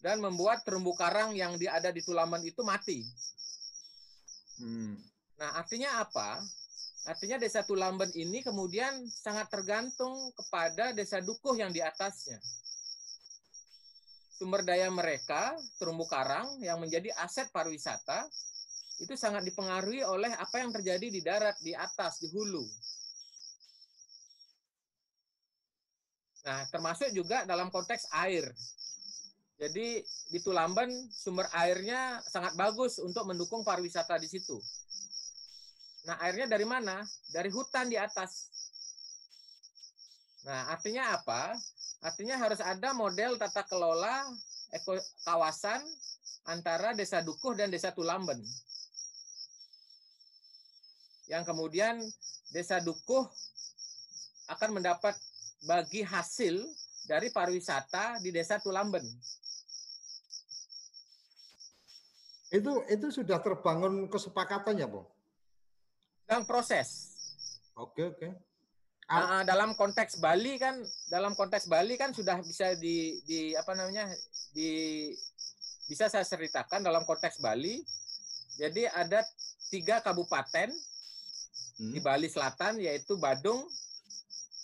Dan membuat terumbu karang yang ada di Tulamben itu mati. Hmm. Nah, artinya apa? Artinya desa Tulamben ini kemudian sangat tergantung kepada desa Dukuh yang di atasnya. Sumber daya mereka, terumbu karang yang menjadi aset pariwisata, itu sangat dipengaruhi oleh apa yang terjadi di darat, di atas, di hulu. Nah, termasuk juga dalam konteks air. Jadi di Tulamben sumber airnya sangat bagus untuk mendukung pariwisata di situ. Nah, airnya dari mana? Dari hutan di atas. Nah, artinya apa? Artinya harus ada model tata kelola eko, kawasan antara Desa Dukuh dan Desa Tulamben. Yang kemudian Desa Dukuh akan mendapat bagi hasil dari pariwisata di Desa Tulamben. Itu itu sudah terbangun kesepakatannya, Bu? sedang proses. Oke oke. Uh, dalam konteks Bali kan, dalam konteks Bali kan sudah bisa di, di apa namanya di bisa saya ceritakan dalam konteks Bali. Jadi ada tiga kabupaten hmm. di Bali Selatan yaitu Badung,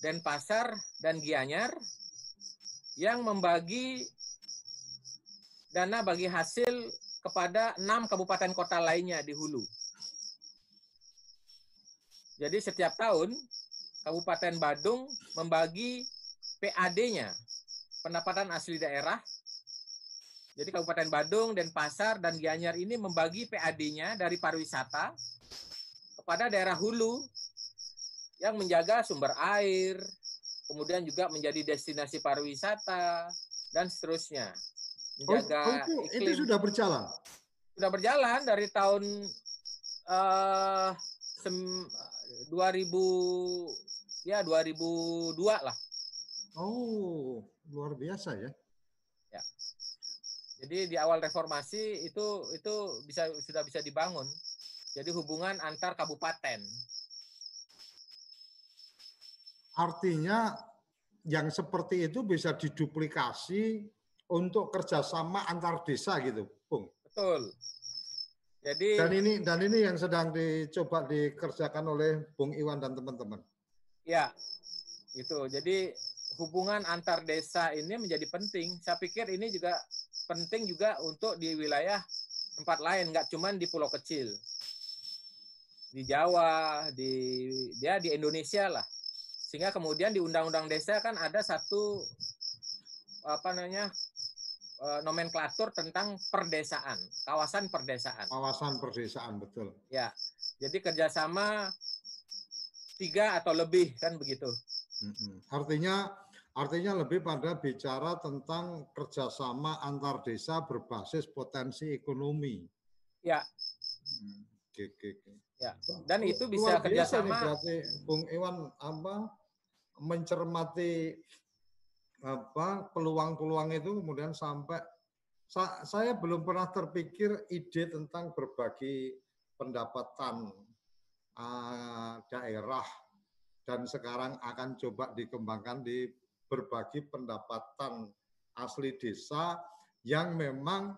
Denpasar, dan Gianyar yang membagi dana bagi hasil kepada enam kabupaten kota lainnya di hulu. Jadi setiap tahun Kabupaten Badung membagi PAD-nya, pendapatan asli daerah. Jadi Kabupaten Badung, Denpasar, dan Gianyar ini membagi PAD-nya dari pariwisata kepada daerah hulu yang menjaga sumber air, kemudian juga menjadi destinasi pariwisata, dan seterusnya. Menjaga oh, itu, iklim. itu sudah berjalan? Sudah berjalan dari tahun uh, 2000 ya 2002 lah. Oh, luar biasa ya. Ya. Jadi di awal reformasi itu itu bisa sudah bisa dibangun. Jadi hubungan antar kabupaten. Artinya yang seperti itu bisa diduplikasi untuk kerjasama antar desa gitu, Bung. Betul. Jadi dan ini dan ini yang sedang dicoba dikerjakan oleh Bung Iwan dan teman-teman. Ya, itu. Jadi hubungan antar desa ini menjadi penting. Saya pikir ini juga penting juga untuk di wilayah tempat lain, nggak cuma di pulau kecil. Di Jawa, di dia di Indonesia lah. Sehingga kemudian di Undang-Undang Desa kan ada satu apa namanya eh, nomenklatur tentang perdesaan, kawasan perdesaan. Kawasan perdesaan betul. Ya, jadi kerjasama tiga atau lebih kan begitu. Artinya artinya lebih pada bicara tentang kerjasama antar desa berbasis potensi ekonomi. Ya. Oke, oke, oke. Ya. Dan itu bisa kerjasama. Nih, berarti Bung Iwan apa mencermati apa peluang-peluang itu kemudian sampai saya belum pernah terpikir ide tentang berbagi pendapatan uh, daerah dan sekarang akan coba dikembangkan di berbagi pendapatan asli desa yang memang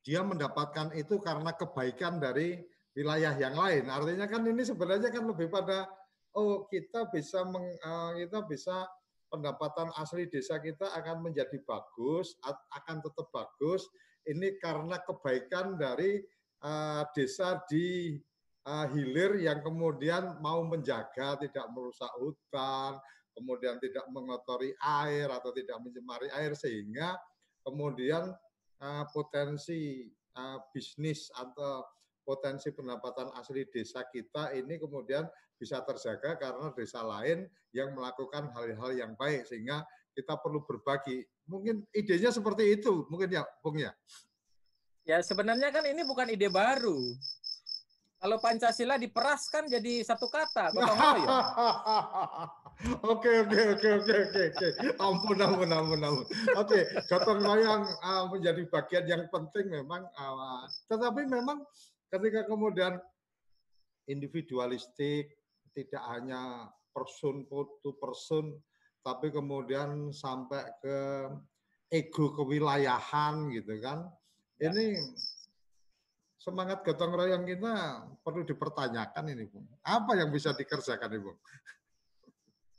dia mendapatkan itu karena kebaikan dari wilayah yang lain. Artinya kan ini sebenarnya kan lebih pada oh kita bisa meng, uh, kita bisa pendapatan asli desa kita akan menjadi bagus, akan tetap bagus. Ini karena kebaikan dari uh, desa di uh, hilir yang kemudian mau menjaga tidak merusak hutan, kemudian tidak mengotori air atau tidak mencemari air sehingga kemudian potensi bisnis atau potensi pendapatan asli desa kita ini kemudian bisa terjaga karena desa lain yang melakukan hal-hal yang baik sehingga kita perlu berbagi. Mungkin idenya seperti itu, mungkin ya, Bung ya. Ya sebenarnya kan ini bukan ide baru. Kalau Pancasila diperaskan jadi satu kata, gotong (laughs) royong. Oke oke oke oke oke oke. Ampun ampun ampun ampun. Oke, gotong royong uh, menjadi bagian yang penting memang. Uh, tetapi memang ketika kemudian individualistik tidak hanya person to person tapi kemudian sampai ke ego kewilayahan gitu kan ya. ini semangat gotong royong kita perlu dipertanyakan ini Bung apa yang bisa dikerjakan Ibu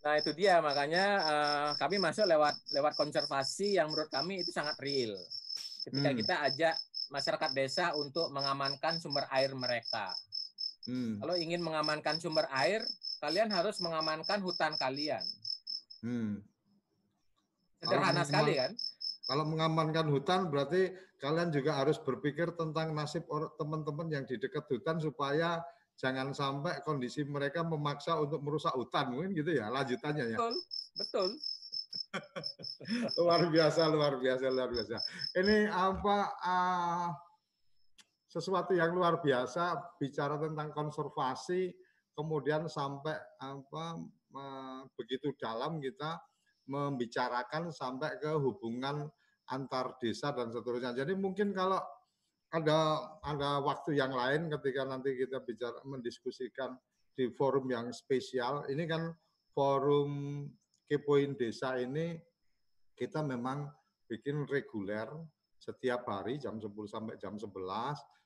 Nah itu dia makanya uh, kami masuk lewat lewat konservasi yang menurut kami itu sangat real. Ketika hmm. kita ajak masyarakat desa untuk mengamankan sumber air mereka. Hmm. Kalau ingin mengamankan sumber air, kalian harus mengamankan hutan kalian. Hmm. Sederhana sekali kan? Kalau mengamankan hutan berarti kalian juga harus berpikir tentang nasib teman-teman yang di dekat hutan supaya jangan sampai kondisi mereka memaksa untuk merusak hutan mungkin gitu ya lanjutannya ya. Betul, betul. (laughs) luar biasa, luar biasa, luar biasa. Ini apa uh, sesuatu yang luar biasa bicara tentang konservasi, kemudian sampai apa uh, begitu dalam kita membicarakan sampai ke hubungan antar desa dan seterusnya. Jadi mungkin kalau ada ada waktu yang lain ketika nanti kita bicara mendiskusikan di forum yang spesial, ini kan forum Kepoin Desa ini kita memang bikin reguler setiap hari jam 10 sampai jam 11.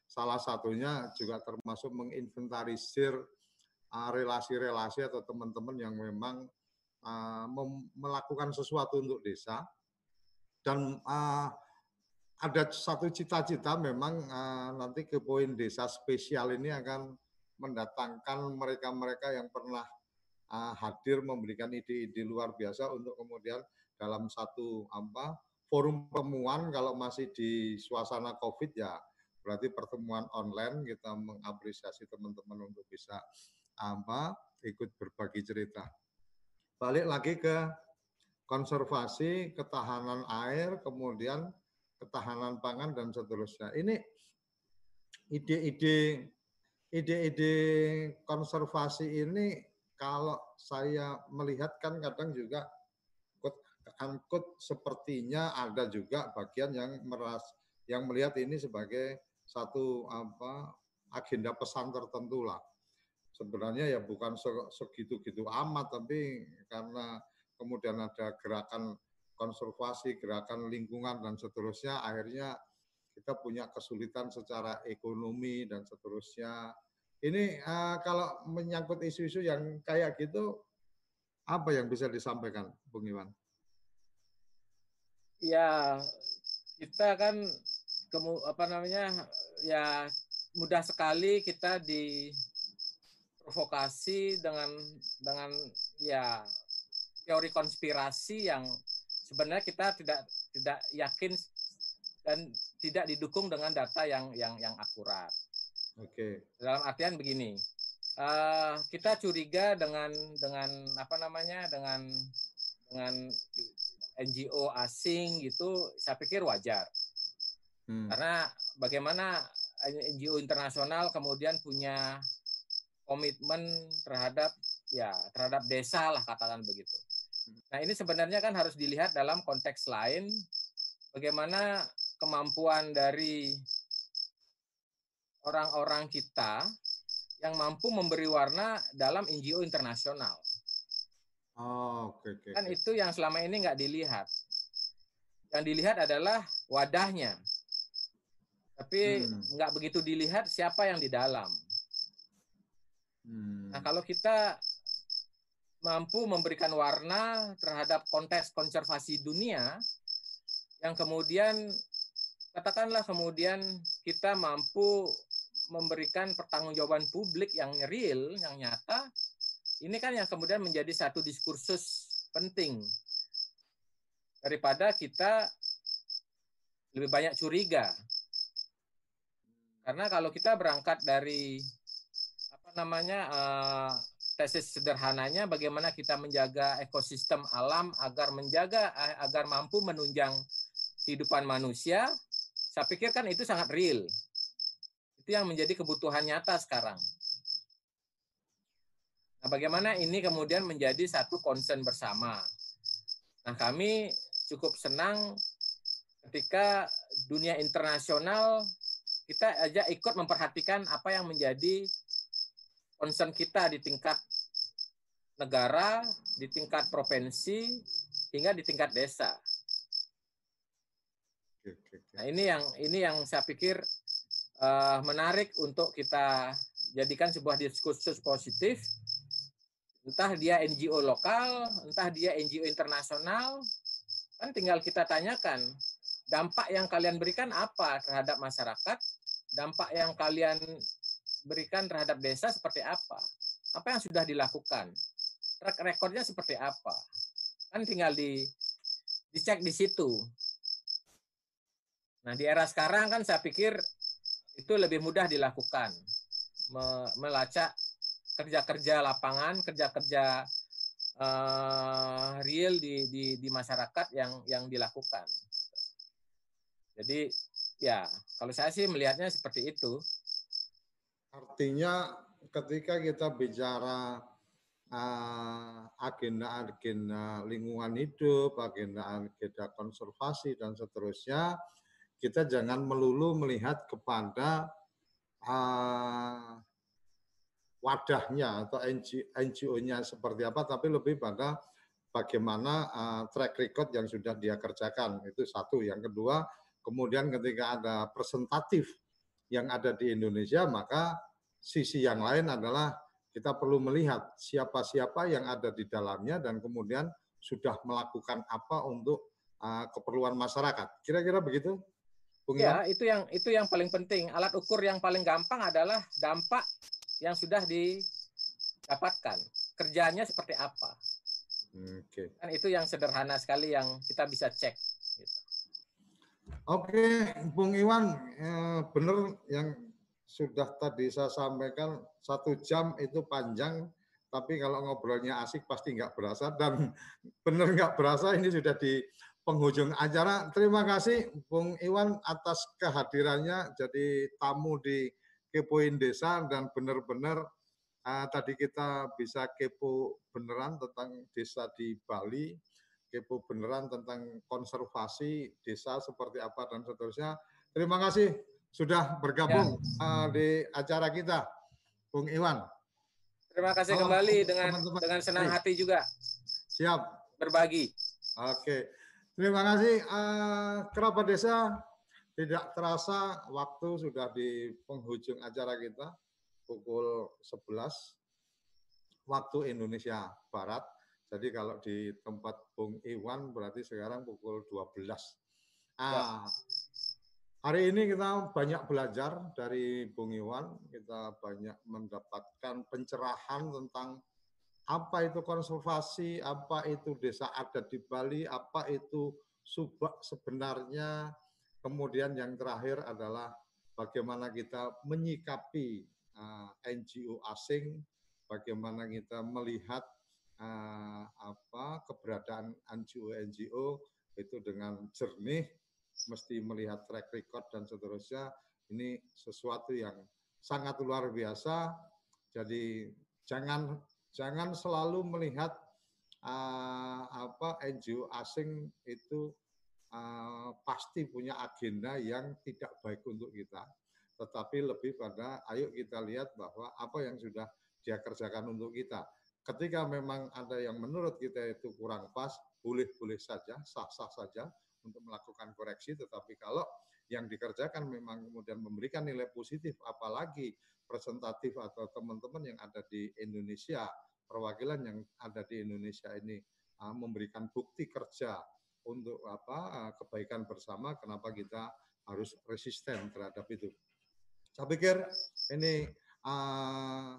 Salah satunya juga termasuk menginventarisir uh, relasi-relasi atau teman-teman yang memang uh, melakukan sesuatu untuk desa. Dan uh, ada satu cita-cita memang nanti ke poin desa spesial ini akan mendatangkan mereka-mereka yang pernah uh, hadir memberikan ide-ide luar biasa untuk kemudian dalam satu apa forum pertemuan kalau masih di suasana Covid ya berarti pertemuan online kita mengapresiasi teman-teman untuk bisa apa ikut berbagi cerita. Balik lagi ke konservasi, ketahanan air, kemudian ketahanan pangan dan seterusnya. Ini ide-ide ide-ide konservasi ini kalau saya melihat kan kadang juga angkut sepertinya ada juga bagian yang meras yang melihat ini sebagai satu apa agenda pesan tertentu lah. Sebenarnya ya bukan segitu-gitu amat, tapi karena kemudian ada gerakan konservasi, gerakan lingkungan dan seterusnya, akhirnya kita punya kesulitan secara ekonomi dan seterusnya. Ini uh, kalau menyangkut isu-isu yang kayak gitu, apa yang bisa disampaikan, Bung Iwan? Ya, kita kan kemu apa namanya ya mudah sekali kita diprovokasi dengan dengan ya teori konspirasi yang sebenarnya kita tidak tidak yakin dan tidak didukung dengan data yang yang yang akurat. Oke. Okay. Dalam artian begini, uh, kita curiga dengan dengan apa namanya dengan dengan NGO asing gitu, saya pikir wajar. Hmm. Karena bagaimana NGO internasional kemudian punya komitmen terhadap ya terhadap desa lah katakan begitu. Nah ini sebenarnya kan harus dilihat dalam konteks lain bagaimana kemampuan dari orang-orang kita yang mampu memberi warna dalam NGO internasional. Oh, oke, okay, okay, Kan itu yang selama ini nggak dilihat. Yang dilihat adalah wadahnya. Tapi hmm. nggak begitu dilihat siapa yang di dalam. Hmm. Nah, kalau kita mampu memberikan warna terhadap konteks konservasi dunia, yang kemudian katakanlah kemudian kita mampu memberikan pertanggungjawaban publik yang real, yang nyata, ini kan yang kemudian menjadi satu diskursus penting daripada kita lebih banyak curiga karena kalau kita berangkat dari apa namanya uh, tesis sederhananya bagaimana kita menjaga ekosistem alam agar menjaga eh, agar mampu menunjang kehidupan manusia, saya pikir kan itu sangat real. Itu yang menjadi kebutuhan nyata sekarang. Nah, bagaimana ini kemudian menjadi satu concern bersama. Nah, kami cukup senang ketika dunia internasional kita aja ikut memperhatikan apa yang menjadi concern kita di tingkat negara, di tingkat provinsi, hingga di tingkat desa. Nah ini yang ini yang saya pikir uh, menarik untuk kita jadikan sebuah diskursus positif. Entah dia NGO lokal, entah dia NGO internasional, kan tinggal kita tanyakan dampak yang kalian berikan apa terhadap masyarakat, dampak yang kalian berikan terhadap desa seperti apa, apa yang sudah dilakukan, track recordnya seperti apa, kan tinggal di dicek di situ. Nah di era sekarang kan saya pikir itu lebih mudah dilakukan, melacak kerja-kerja lapangan, kerja-kerja uh, real di, di di masyarakat yang yang dilakukan. Jadi ya kalau saya sih melihatnya seperti itu. Artinya ketika kita bicara uh, agenda-agenda lingkungan hidup, agenda-agenda konservasi dan seterusnya, kita jangan melulu melihat kepada uh, wadahnya atau NGO-nya seperti apa, tapi lebih pada bagaimana uh, track record yang sudah dia kerjakan. Itu satu. Yang kedua, Kemudian ketika ada presentatif yang ada di Indonesia, maka sisi yang lain adalah kita perlu melihat siapa-siapa yang ada di dalamnya dan kemudian sudah melakukan apa untuk uh, keperluan masyarakat. Kira-kira begitu? Bung ya, itu yang itu yang paling penting. Alat ukur yang paling gampang adalah dampak yang sudah didapatkan. Kerjanya seperti apa? Oke. Okay. Kan itu yang sederhana sekali yang kita bisa cek. Gitu. Oke, Bung Iwan, eh, benar yang sudah tadi saya sampaikan satu jam itu panjang, tapi kalau ngobrolnya asik pasti nggak berasa dan (laughs) benar nggak berasa ini sudah di penghujung acara. Terima kasih Bung Iwan atas kehadirannya jadi tamu di Kepoin Desa dan benar-benar uh, tadi kita bisa kepo beneran tentang desa di Bali kepo beneran tentang konservasi desa seperti apa dan seterusnya. Terima kasih. sudah bergabung ya. uh, di acara kita, Bung Iwan. Terima kasih oh, kembali dengan teman -teman. dengan senang hati juga. Siap. Berbagi. Oke. Terima kasih uh, kerabat desa. Tidak terasa waktu sudah di penghujung acara kita pukul 11 waktu Indonesia Barat. Jadi kalau di tempat Bung Iwan berarti sekarang pukul 12. Ah, hari ini kita banyak belajar dari Bung Iwan, kita banyak mendapatkan pencerahan tentang apa itu konservasi, apa itu desa adat di Bali, apa itu subak sebenarnya, Kemudian yang terakhir adalah bagaimana kita menyikapi uh, eh, NGO asing, bagaimana kita melihat uh, apa keberadaan NGO-NGO itu dengan jernih, mesti melihat track record dan seterusnya. Ini sesuatu yang sangat luar biasa. Jadi jangan jangan selalu melihat uh, apa NGO asing itu uh, pasti punya agenda yang tidak baik untuk kita, tetapi lebih pada ayo kita lihat bahwa apa yang sudah dia kerjakan untuk kita. Ketika memang ada yang menurut kita itu kurang pas, boleh-boleh saja, sah-sah saja untuk melakukan koreksi, tetapi kalau yang dikerjakan memang kemudian memberikan nilai positif, apalagi presentatif atau teman-teman yang ada di Indonesia, perwakilan yang ada di Indonesia ini uh, memberikan bukti kerja untuk apa eh, kebaikan bersama kenapa kita harus resisten terhadap itu. Saya pikir ini uh,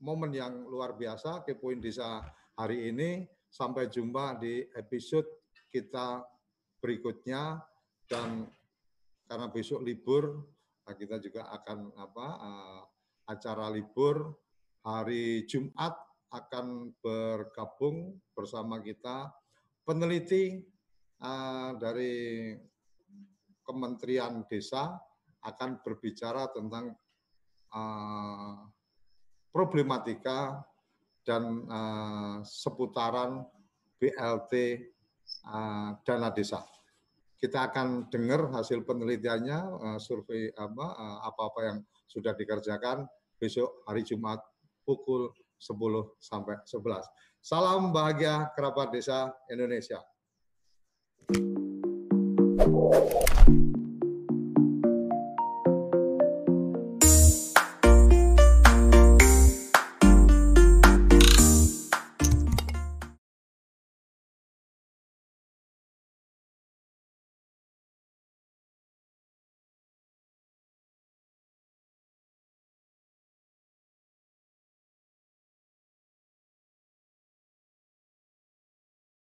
momen yang luar biasa Kepoin Desa hari ini. Sampai jumpa di episode kita berikutnya dan karena besok libur kita juga akan apa uh, acara libur hari Jumat akan bergabung bersama kita peneliti uh, dari Kementerian Desa akan berbicara tentang uh, problematika dan uh, seputaran BLT uh, dana desa. Kita akan dengar hasil penelitiannya, uh, survei apa uh, apa-apa yang sudah dikerjakan besok hari Jumat pukul 10 sampai 11. Salam bahagia kerabat desa Indonesia.